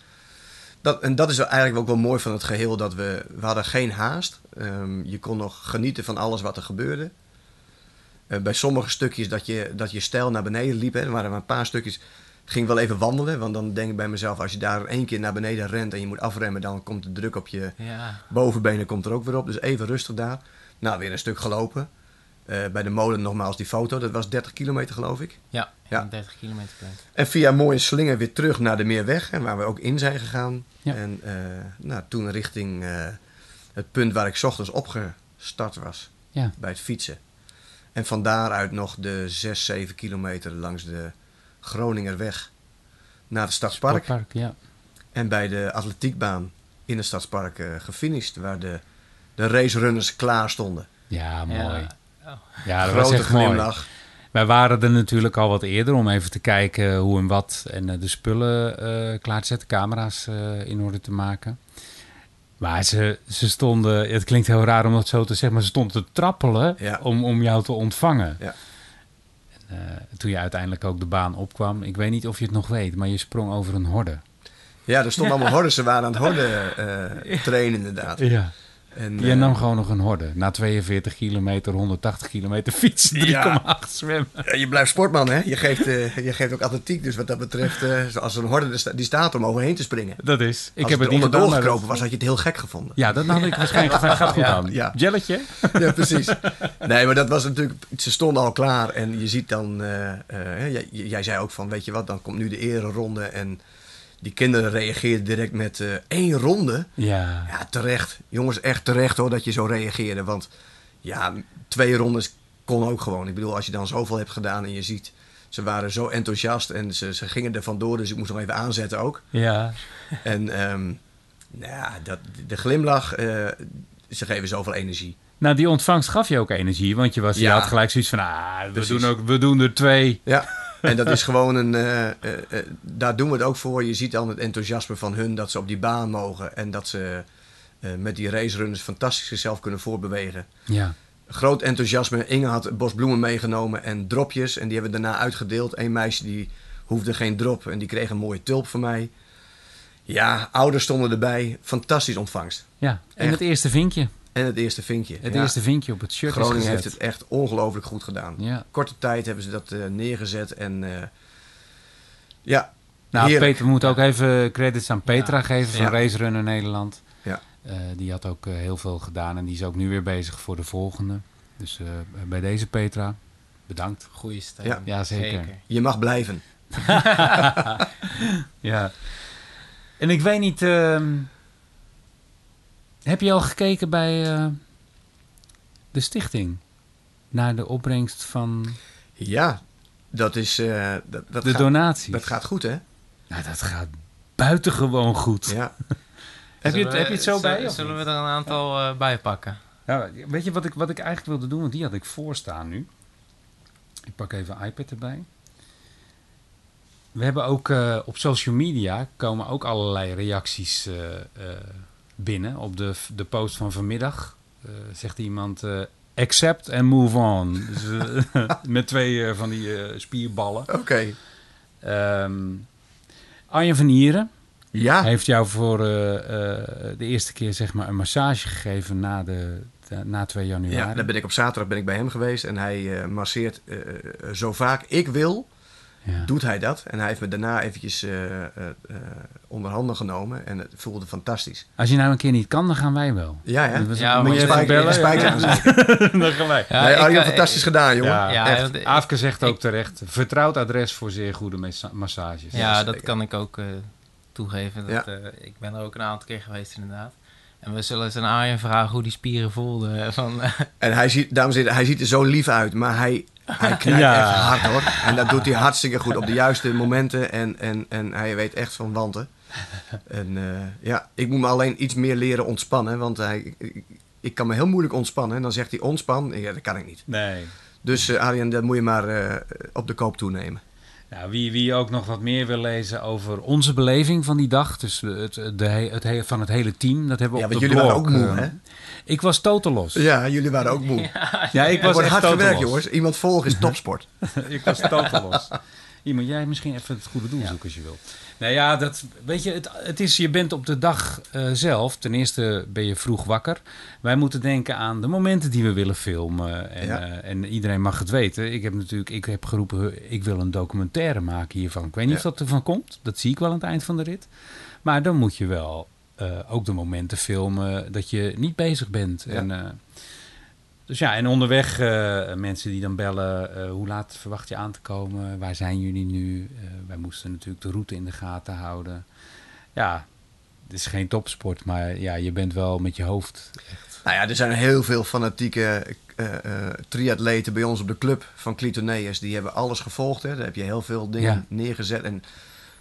Dat, en dat is eigenlijk ook wel mooi van het geheel, dat we, we hadden geen haast. Ehm, je kon nog genieten van alles wat er gebeurde. Eh, bij sommige stukjes dat je, dat je stijl naar beneden liep, hè, er waren maar een paar stukjes, ging wel even wandelen. Want dan denk ik bij mezelf, als je daar één keer naar beneden rent en je moet afremmen, dan komt de druk op je Ja. bovenbenen komt er ook weer op. Dus even rustig daar. Nou, weer een stuk gelopen. Eh, bij de molen nogmaals die foto, dat was 30 kilometer geloof ik. Ja, Ja. 31 kilometer. En via een mooie slinger weer terug naar de Meerweg, hè, waar we ook in zijn gegaan. Ja. En eh, nou, toen richting eh, het punt waar ik 's ochtends opgestart was, Ja. bij het fietsen. En van daaruit nog de 6, 7 kilometer langs de Groningerweg naar het Stadspark. Sportpark, ja. En bij de atletiekbaan in het Stadspark eh gefinished, waar de, de racerunners klaar stonden. Ja, mooi. Ja. Ja, dat was Grote echt mooi. Wij waren er natuurlijk al wat eerder om even te kijken hoe en wat. En eh, de spullen eh, klaar te zetten, camera's eh, in orde te maken. Maar ze, ze stonden, het klinkt heel raar om dat zo te zeggen, maar ze stonden te trappelen Ja. om, om jou te ontvangen. Ja. Eh, toen je uiteindelijk ook de baan opkwam, ik weet niet of je het nog weet, maar je sprong over een horde. Ja, er stonden allemaal hordes. Ze waren aan het horden eh, trainen inderdaad. Ja. En, Je eh, nam gewoon nog een horde. Na 42 kilometer, 180 kilometer fietsen, 3,8 Ja. zwemmen. Ja, Je blijft sportman, hè? Je geeft, eh, je geeft ook atletiek. Dus wat dat betreft, eh, zoals een horde sta- die staat om overheen te springen. Dat is. Ik Als heb het niet gedaan. gekropen dat- was, had je het heel gek gevonden. Ja, dat had ik waarschijnlijk gezegd. Gaat goed Ja. aan. Ja. Jelletje? Ja, precies. Nee, maar dat was natuurlijk... Ze stonden al klaar en je ziet dan... jij, jij zei ook van, weet je wat, dan komt nu de ereronde. En die kinderen reageerden direct met eh, één ronde. Ja. Ja, terecht. Jongens, echt terecht hoor dat je zo reageerde. Want ja, twee rondes kon ook gewoon. Ik bedoel, als je dan zoveel hebt gedaan en je ziet... Ze waren zo enthousiast en ze, ze gingen er vandoor. Dus ik moest nog even aanzetten ook. Ja. En ehm, nou ja, dat, de glimlach... eh, ze geven zoveel energie. Nou, die ontvangst gaf je ook energie. Want je, was, je had gelijk zoiets van... Ah, we, Precies. doen ook, we doen er twee. Ja, en dat is gewoon een. eh, eh, eh, daar doen we het ook voor. Je ziet dan het enthousiasme van hun dat ze op die baan mogen. En dat ze met die racerunners fantastisch zichzelf kunnen voorbewegen. Ja. Groot enthousiasme. Inge had een bos bloemen meegenomen en dropjes. En die hebben we daarna uitgedeeld. Eén meisje die hoefde geen drop en die kreeg een mooie tulp van mij. Ja, ouders stonden erbij. Fantastisch ontvangst. ja. En Echt. het eerste vinkje. En het eerste vinkje. Het Ja, eerste vinkje op het shirt Groningen is heeft het echt ongelooflijk goed gedaan. Ja. Korte tijd hebben ze dat eh, neergezet. En eh, ja, Nou, Heerlijk. Peter, we moeten ook even credits aan Petra Ja. geven van Ja. Race Runner Nederland. Ja. Eh, die had ook heel veel gedaan en die is ook nu weer bezig voor de volgende. Dus eh, bij deze Petra, bedankt. Goeie. Ja. Ja, zeker. je mag blijven. Ja. En ik weet niet, ehm, heb je al gekeken bij eh, de stichting naar de opbrengst van Ja, dat is. eh, dat, dat, de gaat, donaties? dat gaat goed, hè? Nou, dat gaat buitengewoon goed. Ja. Heb, je het, Zullen we- heb je het zo zullen- bij? Zullen we er een aantal eh, bij pakken? Ja, weet je wat ik, wat ik eigenlijk wilde doen? Want die had ik voorstaan nu. Ik pak even een iPad erbij. We hebben ook eh, op social media komen ook allerlei reacties eh, eh, binnen. Op de, de post van vanmiddag eh, zegt iemand... eh, accept and move on. Dus, eh, met twee van die spierballen. Oké. Ehm Arjen van Nieren Ja. heeft jou voor de eerste keer zeg maar, een massage gegeven na, de, de- na 2 januari. Ja, dan ben ik op zaterdag ben ik bij hem geweest en hij eh, masseert zo vaak ik wil, Ja. doet hij dat. En hij heeft me daarna eventjes eh, eh, eh, onder handen genomen en het voelde fantastisch. Als je nou een keer niet kan, dan gaan wij wel. Ja, hè? Dus Ja, moet je spijker- bellen. spijker ja. dan gaan wij. Ja, nee, Arjen, fantastisch gedaan, jongen. Ja, Ja, echt. Aafke zegt ook ik- terecht, vertrouwd adres voor zeer goede massa- massages. Ja, dat kan ik ook eh, toegeven. Dat, Ja. eh, ik ben er ook een aantal keer geweest, inderdaad. En we zullen eens aan Arjen vragen hoe die spieren voelden. Van, En hij ziet, dames en heren, hij ziet er zo lief uit, maar hij, hij knijpt Ja. echt hard hoor. En dat doet hij hartstikke goed op de juiste momenten en, en, en hij weet echt van wanten. En eh, ja, ik moet me alleen iets meer leren ontspannen, want hij, ik, ik kan me heel moeilijk ontspannen. En dan zegt hij ontspan, ja, dat kan ik niet. Nee. Dus eh Arjen, dat moet je maar eh, op de koop toenemen. Nou, wie, wie ook nog wat meer wil lezen over onze beleving van die dag, dus het, de, he- het, he- van het hele team, dat hebben we Ja, op want de jullie waren ook moe, hè? Ik was totaal los. Ja, jullie waren ook moe. Ja, ik Er was wordt echt hard gewerkt, jongens. Iemand volgen is topsport. ik was totaal los. Iemand, jij misschien even het goede doel zoeken als je wil. Nou ja, dat, weet je, het, het is, je bent op de dag eh, zelf. Ten eerste ben je vroeg wakker. Wij moeten denken aan de momenten die we willen filmen. En, Ja. eh, en iedereen mag het weten. Ik heb natuurlijk, ik heb geroepen, ik wil een documentaire maken hiervan. Ik weet niet Ja. of dat ervan komt. Dat zie ik wel aan het eind van de rit. Maar dan moet je wel ook de momenten filmen dat je niet bezig bent. Ja. En, eh, dus ja, en onderweg eh, mensen die dan bellen, eh, hoe laat verwacht je aan te komen? Waar zijn jullie nu? Eh, wij moesten natuurlijk de route in de gaten houden. Ja, het is geen topsport, maar ja, je bent wel met je hoofd. Nou ja, er zijn heel veel fanatieke eh, eh, triatleten bij ons op de club van Clitoneus. Die hebben alles gevolgd. Hè. Daar heb je heel veel dingen Ja. neergezet. En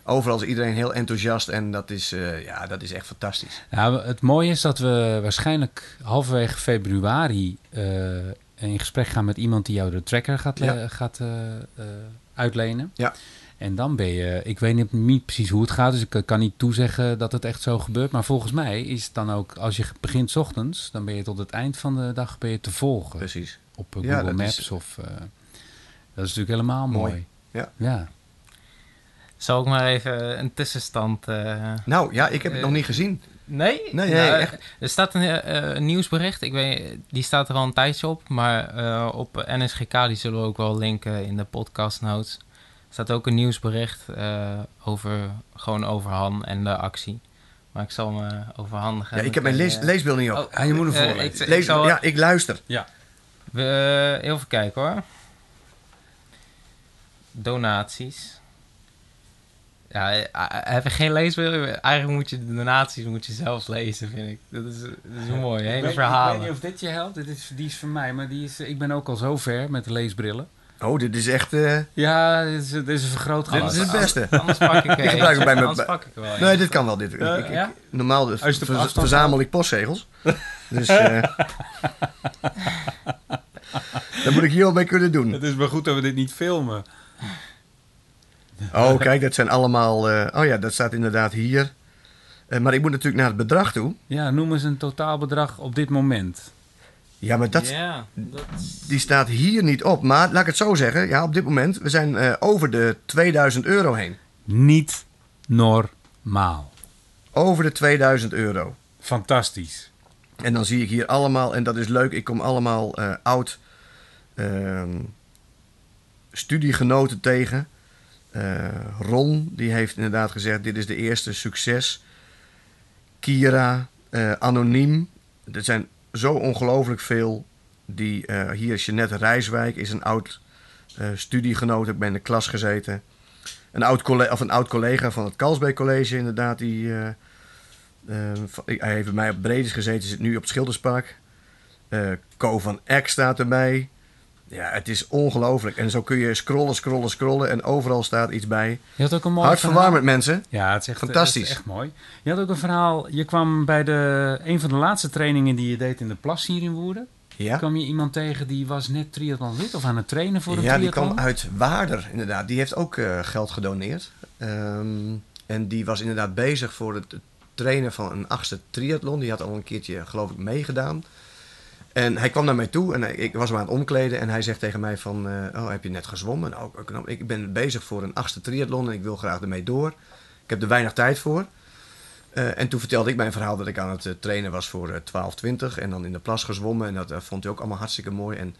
overal is iedereen heel enthousiast. En dat is, eh, ja, dat is echt fantastisch. Nou, het mooie is dat we waarschijnlijk halverwege februari eh, in gesprek gaan met iemand die jou de tracker gaat, le- Ja. gaat eh, uitlenen. Ja. En dan ben je, ik weet niet, niet precies hoe het gaat, dus ik kan niet toezeggen dat het echt zo gebeurt. Maar volgens mij is het dan ook, als je begint 's ochtends, dan ben je tot het eind van de dag ben je te volgen Precies. op Ja, Google is- Maps. Of, dat is natuurlijk helemaal mooi. Mooi. Ja. ja. Zal ik maar even een tussenstand... eh, Nou ja, ik heb het Eh, nog niet gezien. Nee? Nee, Nou, echt. Er staat een, eh, een nieuwsbericht. Ik weet, die staat er al een tijdje op. Maar eh, op NSGK, die zullen we ook wel linken in de podcast notes. staat ook een nieuwsbericht eh, over, gewoon over Han en de actie. Maar ik zal hem eh, overhandigen. Ja, ik heb mijn lees, leesbeeld niet op. oh, Ah, je moet hem voorlezen. ik- ik Lees, zal- ja, ik luister. We, eh, even kijken hoor. Donaties. Ja, eh, heb je geen leesbeeld? Eigenlijk moet je de donaties moet je zelf lezen, vind ik. Dat is, dat is mooi, Ik hele Ik verhalen. weet niet of dit je helpt. Dit is, die is van mij, maar die is, ik ben ook al zo ver met de leesbrillen. Oh, dit is echt... eh, Ja, dit is, dit is een vergrootglas. dit is het beste. Anders pak ik Ik gebruik eentje. bij mijn- Anders pak ik wel Nee, dit kan wel. Dit. Ik- ik- ja? Normaal Als je het op ver- afstand verzamel ik postzegels. Dus eh dat moet ik hier al mee kunnen doen. Het is maar goed dat we dit niet filmen. Oh, kijk, dat zijn allemaal... eh, oh ja, dat staat inderdaad hier. Eh, maar ik moet natuurlijk naar het bedrag toe. Ja, noem eens een totaalbedrag op dit moment. Ja, maar dat, Ja, dat... die staat hier niet op. Maar laat ik het zo zeggen. Ja, op dit moment, we zijn eh, over de 2000 euro heen. Niet normaal. Over de 2000 euro. Fantastisch. En dan zie ik hier allemaal, en dat is leuk, ik kom allemaal oud ehm, studiegenoten tegen. Eh, Ron, die heeft inderdaad gezegd, dit is de eerste succes. Kira, eh, Anoniem. Er zijn zo ongelooflijk veel. Die, eh, hier is Jeanette Rijswijk, is een oud studiegenoot. Ik ben in de klas gezeten. Een oud, collega, of een oud collega van het Kalsbeek College, inderdaad, die... hij heeft bij mij op Bredis gezeten, zit nu op het Schilderspark. Co van Eck staat erbij. Ja, het is ongelooflijk. En zo kun je scrollen, scrollen, scrollen. En overal staat iets bij. Je had ook een mooi Hartverwarmend, mensen. Ja, het is echt Fantastisch. het is echt mooi. Je had ook een verhaal. Je kwam bij de, een van de laatste trainingen die je deed in de plas hier in Woerden. Ja, kwam je iemand tegen die was net triathlon wit of aan het trainen voor een ja die triathlon? kwam uit Waarder, inderdaad. Die heeft ook eh, geld gedoneerd. Ehm, en die was inderdaad bezig voor het trainen van een achtste triathlon. Die had al een keertje, geloof ik, meegedaan. En hij kwam naar mij toe en ik was hem aan het omkleden. En hij zegt tegen mij van, eh, oh, heb je net gezwommen? Knap. ik ben bezig voor een achtste triathlon en ik wil graag ermee door. Ik heb er weinig tijd voor. Eh, en toen vertelde ik mijn verhaal dat ik aan het eh, trainen was voor eh 12-20 en dan in de plas gezwommen. En dat vond hij ook allemaal hartstikke mooi. En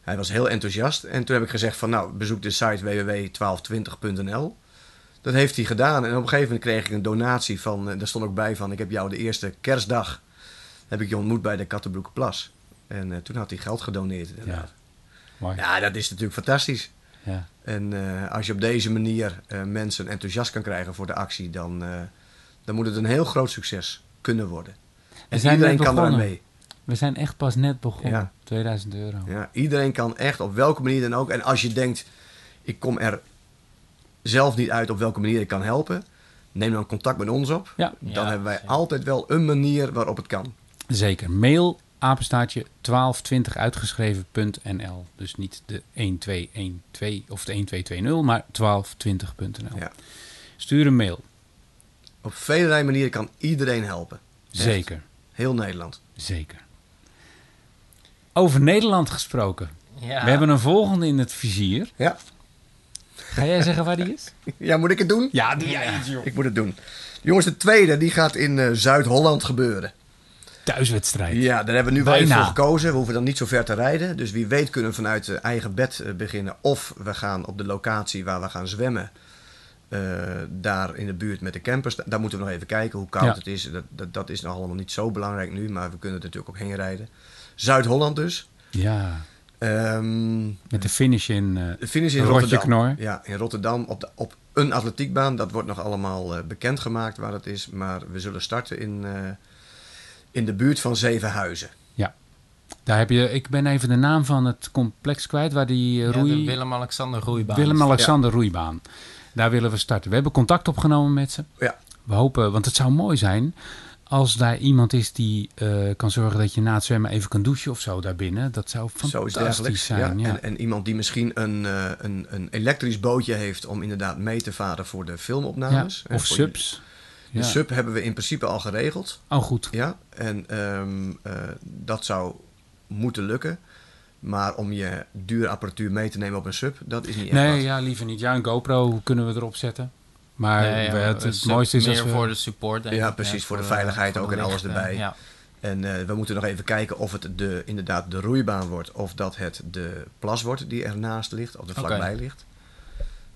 hij was heel enthousiast. En toen heb ik gezegd van, nou, bezoek de site www.1220.nl. Dat heeft hij gedaan. En op een gegeven moment kreeg ik een donatie van, daar stond ook bij van, ik heb jou de eerste kerstdag, heb ik je ontmoet bij de Kattenbroekenplas. En eh, toen had hij geld gedoneerd. Ja. inderdaad. Mooi. Ja, dat is natuurlijk fantastisch. Ja. En eh, als je op deze manier eh, mensen enthousiast kan krijgen voor de actie, dan, eh, dan moet het een heel groot succes kunnen worden. En zijn iedereen kan eraan mee. We zijn echt pas net begonnen. Ja. 2000 euro. Ja, iedereen kan echt op welke manier dan ook. En als je denkt, ik kom er zelf niet uit op welke manier ik kan helpen, neem dan contact met ons op. Ja. Dan Ja, hebben wij zeker. altijd wel een manier waarop het kan. Zeker. Mail apenstaartje 1220 uitgeschreven.nl. Dus niet de 1212 of de 1220, maar 1220.nl. Ja. Stuur een mail. Op vele manieren kan iedereen helpen. Echt. Zeker. Heel Nederland. Zeker. Over Nederland gesproken. Ja. We hebben een volgende in het vizier. Ja. Ga jij zeggen waar die is? ja, moet ik het doen? Ja, doe jij iets, joh. Ik moet het doen. Jongens, de tweede die gaat in eh, Zuid-Holland gebeuren. Thuiswedstrijd. Ja, daar hebben we nu Bijna. voor gekozen. We hoeven dan niet zo ver te rijden. Dus wie weet kunnen we vanuit eh, eigen bed eh, beginnen. Of we gaan op de locatie waar we gaan zwemmen. eh, daar in de buurt met de campers. Da- Daar moeten we nog even kijken hoe koud Ja. het is. Dat, dat, dat is nog allemaal niet zo belangrijk nu. Maar we kunnen er natuurlijk ook heen rijden. Zuid-Holland dus. Ja, Ehm, met de finish in de finish in Rotterdam. Ja, in Rotterdam op, de, op een atletiekbaan. Dat wordt nog allemaal bekendgemaakt waar het is. Maar we zullen starten in, in de buurt van Zevenhuizen. Daar heb je, ik ben even de naam van het complex kwijt waar die eh, Ja, roei... Willem-Alexander roeibaan. Willem-Alexander roeibaan. Daar willen we starten. We hebben contact opgenomen met ze. Ja. We hopen, want het zou mooi zijn als daar iemand is die eh, kan zorgen dat je na het zwemmen even kan douchen of zo daarbinnen. Dat zou fantastisch zijn. Ja. En, en iemand die misschien een, eh, een, een elektrisch bootje heeft om inderdaad mee te varen voor de Ja, filmopnames. Of subs. De Ja. sub hebben we in principe al geregeld. Oh, goed. Ja, en ehm, eh, dat zou moeten lukken. Maar om je dure apparatuur mee te nemen op een sub, dat is niet echt Nee, wat. ja, liever niet. Ja, een GoPro kunnen we erop zetten. Maar Nee, ja, we- het, mooiste is meer als we... voor de support. denk Ja, ik, precies, voor de veiligheid voor ook de en alles erbij. Ja. En eh, we moeten nog even kijken of het de, inderdaad de roeibaan wordt. Of dat het de plas wordt die ernaast ligt. Of er Oké. vlakbij ligt.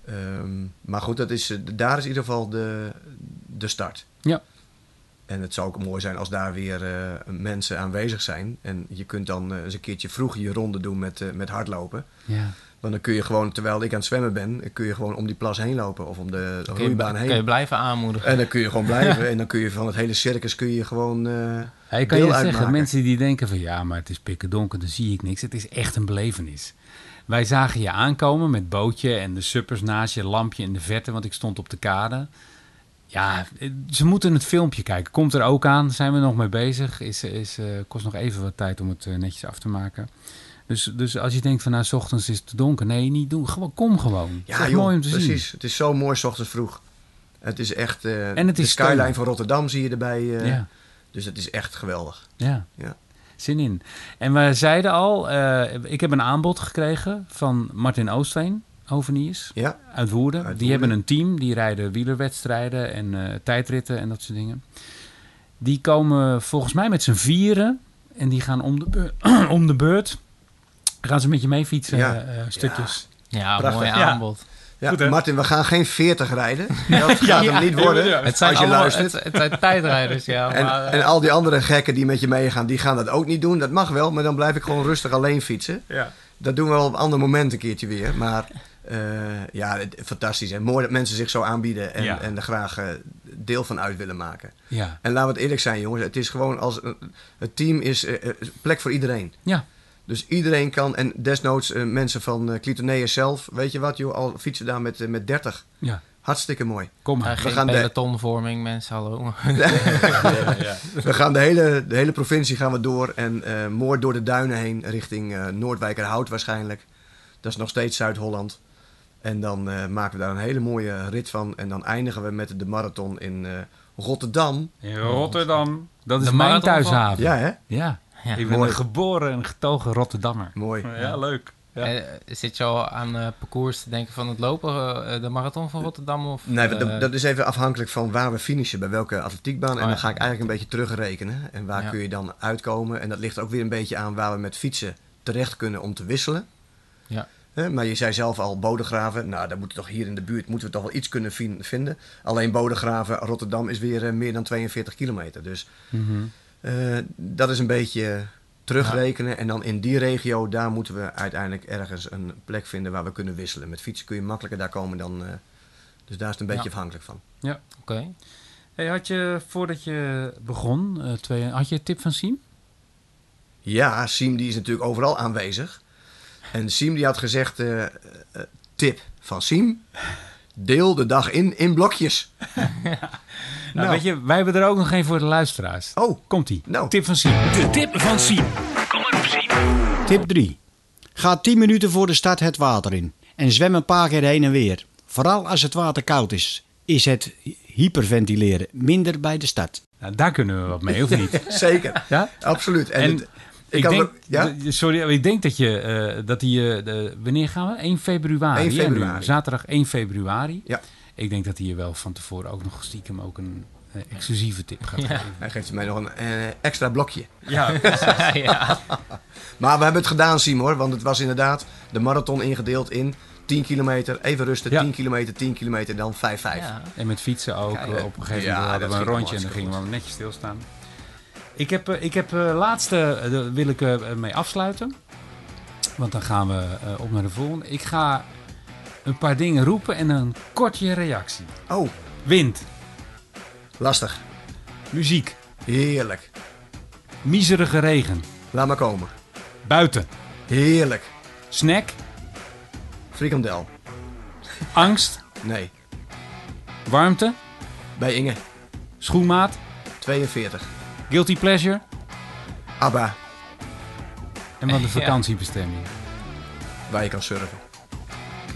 Ehm, maar goed, dat is, eh, daar is in ieder geval de, de start. Ja. En het zou ook mooi zijn als daar weer eh, mensen aanwezig zijn. En je kunt dan eh, eens een keertje vroeg je ronde doen met, eh, met hardlopen. Ja. Want dan kun je gewoon, terwijl ik aan het zwemmen ben, kun je gewoon om die plas heen lopen. Of om de je, roeibaan heen. kun je blijven aanmoedigen. En dan kun je gewoon blijven. en dan kun je van het hele circus kun je gewoon... Ja, ik kan je zeggen, mensen die denken van ja, maar het is pikken donker, dan zie ik niks. Het is echt een belevenis. Wij zagen je aankomen met bootje en de suppers naast je, lampje in de verte, want ik stond op de kade. Ja, ze moeten het filmpje kijken. Komt er ook aan, zijn we nog mee bezig. Is, is, eh, kost nog even wat tijd om het eh, netjes af te maken. Dus, dus als je denkt van nou, s ochtends is het te donker. Nee, niet doen. Gewoon, kom gewoon. het is Ja, echt joh, mooi om te zien. precies. Het is zo mooi 's ochtends vroeg. Het is echt... eh, En het de is skyline van Rotterdam zie je erbij. Ja. Dus het is echt geweldig. Ja. Ja. Zin in. En we zeiden al, ik heb een aanbod gekregen van Martin Oostveen, Hoveniers, Ja, uit Woerden. Uit Die Woerden. hebben een team, die rijden wielerwedstrijden en eh, tijdritten en dat soort dingen. Die komen volgens mij met z'n vieren en die gaan om de, beur- om de beurt. Gaan ze met je mee fietsen, Ja. eh, stukjes. Ja, Prachtig. mooi Ja. aanbod. ja. Goed? Martin, we gaan geen 40 rijden. Dat gaat hem niet worden. Het zijn, als je allemaal, luistert. het, het zijn tijdrijders, ja. En, maar, eh, en al die andere gekken die met je meegaan, die gaan dat ook niet doen. Dat mag wel, maar dan blijf ik gewoon rustig alleen fietsen. Ja. Dat doen we wel op een ander moment een keertje weer. Maar eh, ja, het- fantastisch. En mooi dat mensen zich zo aanbieden en, Ja. en er graag eh, deel van uit willen maken. Ja. En laten we het eerlijk zijn, jongens. Het is gewoon als een- het team is eh, eh, plek voor iedereen. Ja. Dus iedereen kan, en desnoods eh, mensen van uh, Clitoneus zelf, weet je wat, joh, al fietsen daar met, eh, met 30. ja, Hartstikke mooi. kom eh, geen gaan de- pelotonvorming, mensen, hallo. We gaan de hele, de hele provincie gaan we door en eh mooi door de duinen heen richting eh Noordwijkerhout waarschijnlijk. Dat is nog steeds Zuid-Holland. En dan eh, maken we daar een hele mooie rit van. En dan eindigen we met de marathon in eh, Rotterdam. In Rotterdam. Dat is De mijn thuishaven. Ja, hè? Ja. Ja. Ik ben Mooi. een geboren en getogen Rotterdammer. Mooi. Ja, leuk. Ja. Eh, zit je al aan eh, parcours te denken van het lopen, eh, de marathon van Rotterdam? Of, Nee, dat, dat is even afhankelijk van waar we finishen, bij welke atletiekbaan. En Oh, dan ja. ga ik eigenlijk een beetje terugrekenen. En waar Ja. kun je dan uitkomen? En dat ligt ook weer een beetje aan waar we met fietsen terecht kunnen om te wisselen. Ja. Maar je zei zelf al Bodegraven. Nou, dan moeten toch hier in de buurt moeten we toch wel iets kunnen vin- vinden. Alleen Bodegraven, Rotterdam is weer eh, meer dan 42 kilometer. Dus Mhm. eh, dat is een beetje terugrekenen. En dan in die regio, daar moeten we uiteindelijk ergens een plek vinden waar we kunnen wisselen. Met fietsen kun je makkelijker daar komen dan... eh, dus daar is het een beetje Ja. afhankelijk van. Oké. Hey, had je, voordat je begon, twee, had je een tip van Siem? Ja, Siem die is natuurlijk overal aanwezig. En Siem die had gezegd, eh, eh, tip van Siem, deel de dag in in blokjes. Nou, weet je, wij hebben er ook nog een voor de luisteraars. Oh, Komt-ie. Nou. Tip van Siem. De tip van Siem. Tip 3. Ga 10 minuten voor de start het water in en zwem een paar keer heen en weer. Vooral als het water koud is, is het hyperventileren minder bij de start. Nou, daar kunnen we wat mee, of niet? zeker. ja? Absoluut. En, En het- Ik, denk, ja? sorry, ik denk dat je, eh, dat die, de, wanneer gaan we? 1 februari. 1 hè, nu? februari. Zaterdag 1 februari. Ja. Ik denk dat hij je wel van tevoren ook nog stiekem ook een eh, exclusieve tip gaat Ja. geven. Hij geeft mij nog een extra blokje. Ja, ja. Maar we hebben het gedaan, Siem hoor. Want het was inderdaad de marathon ingedeeld in 10 kilometer, even rusten, Ja. 10 kilometer, 10 kilometer dan 5-5. ja. en met fietsen ook. Eh, op een gegeven ja, moment hadden we een rondje en dan gingen we netjes stilstaan. Ik heb, eh, ik heb eh, laatste, eh, daar wil ik mee afsluiten. Want dan gaan we op naar de volgende. Ik ga een paar dingen roepen en een kortje reactie. Oh, Wind, lastig. muziek, Heerlijk. miserige regen, Laat maar komen. buiten, Heerlijk. snack, Frikandel. angst, Nee. warmte, Bij Inge. schoenmaat, 42. Guilty pleasure Abba. en wat een Ja. vakantiebestemming. Waar je kan surfen.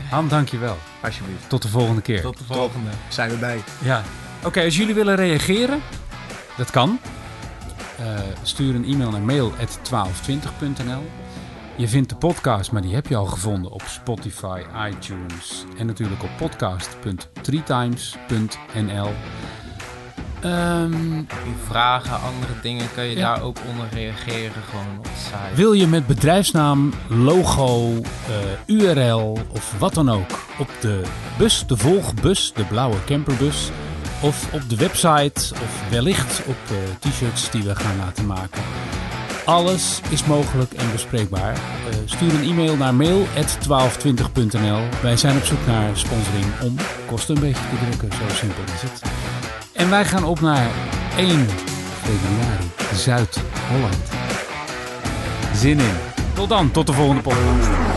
Han, dankjewel. Alsjeblieft. Tot de volgende keer. Tot de volgende. Zijn we bij. Ja. Oké, als jullie willen reageren, dat kan. Eh, stuur een e-mail naar mail.1220.nl Je vindt de podcast, maar die heb je al gevonden op Spotify, iTunes en natuurlijk op podcast.threetimes.nl Ehm, Die vragen, andere dingen, kun je Ja. daar ook onder reageren. Gewoon op de site. Wil je met bedrijfsnaam, logo, eh, URL of wat dan ook op de bus, de volgbus, de blauwe camperbus, of op de website of wellicht op eh, t-shirts die we gaan laten maken? Alles is mogelijk en bespreekbaar. Eh, stuur een e-mail naar mail.1220.nl. Wij zijn op zoek naar sponsoring om kosten een beetje te drukken. Zo simpel is het. En wij gaan op naar 1 februari, Zuid-Holland. Zin in. Tot dan, tot de volgende podcast.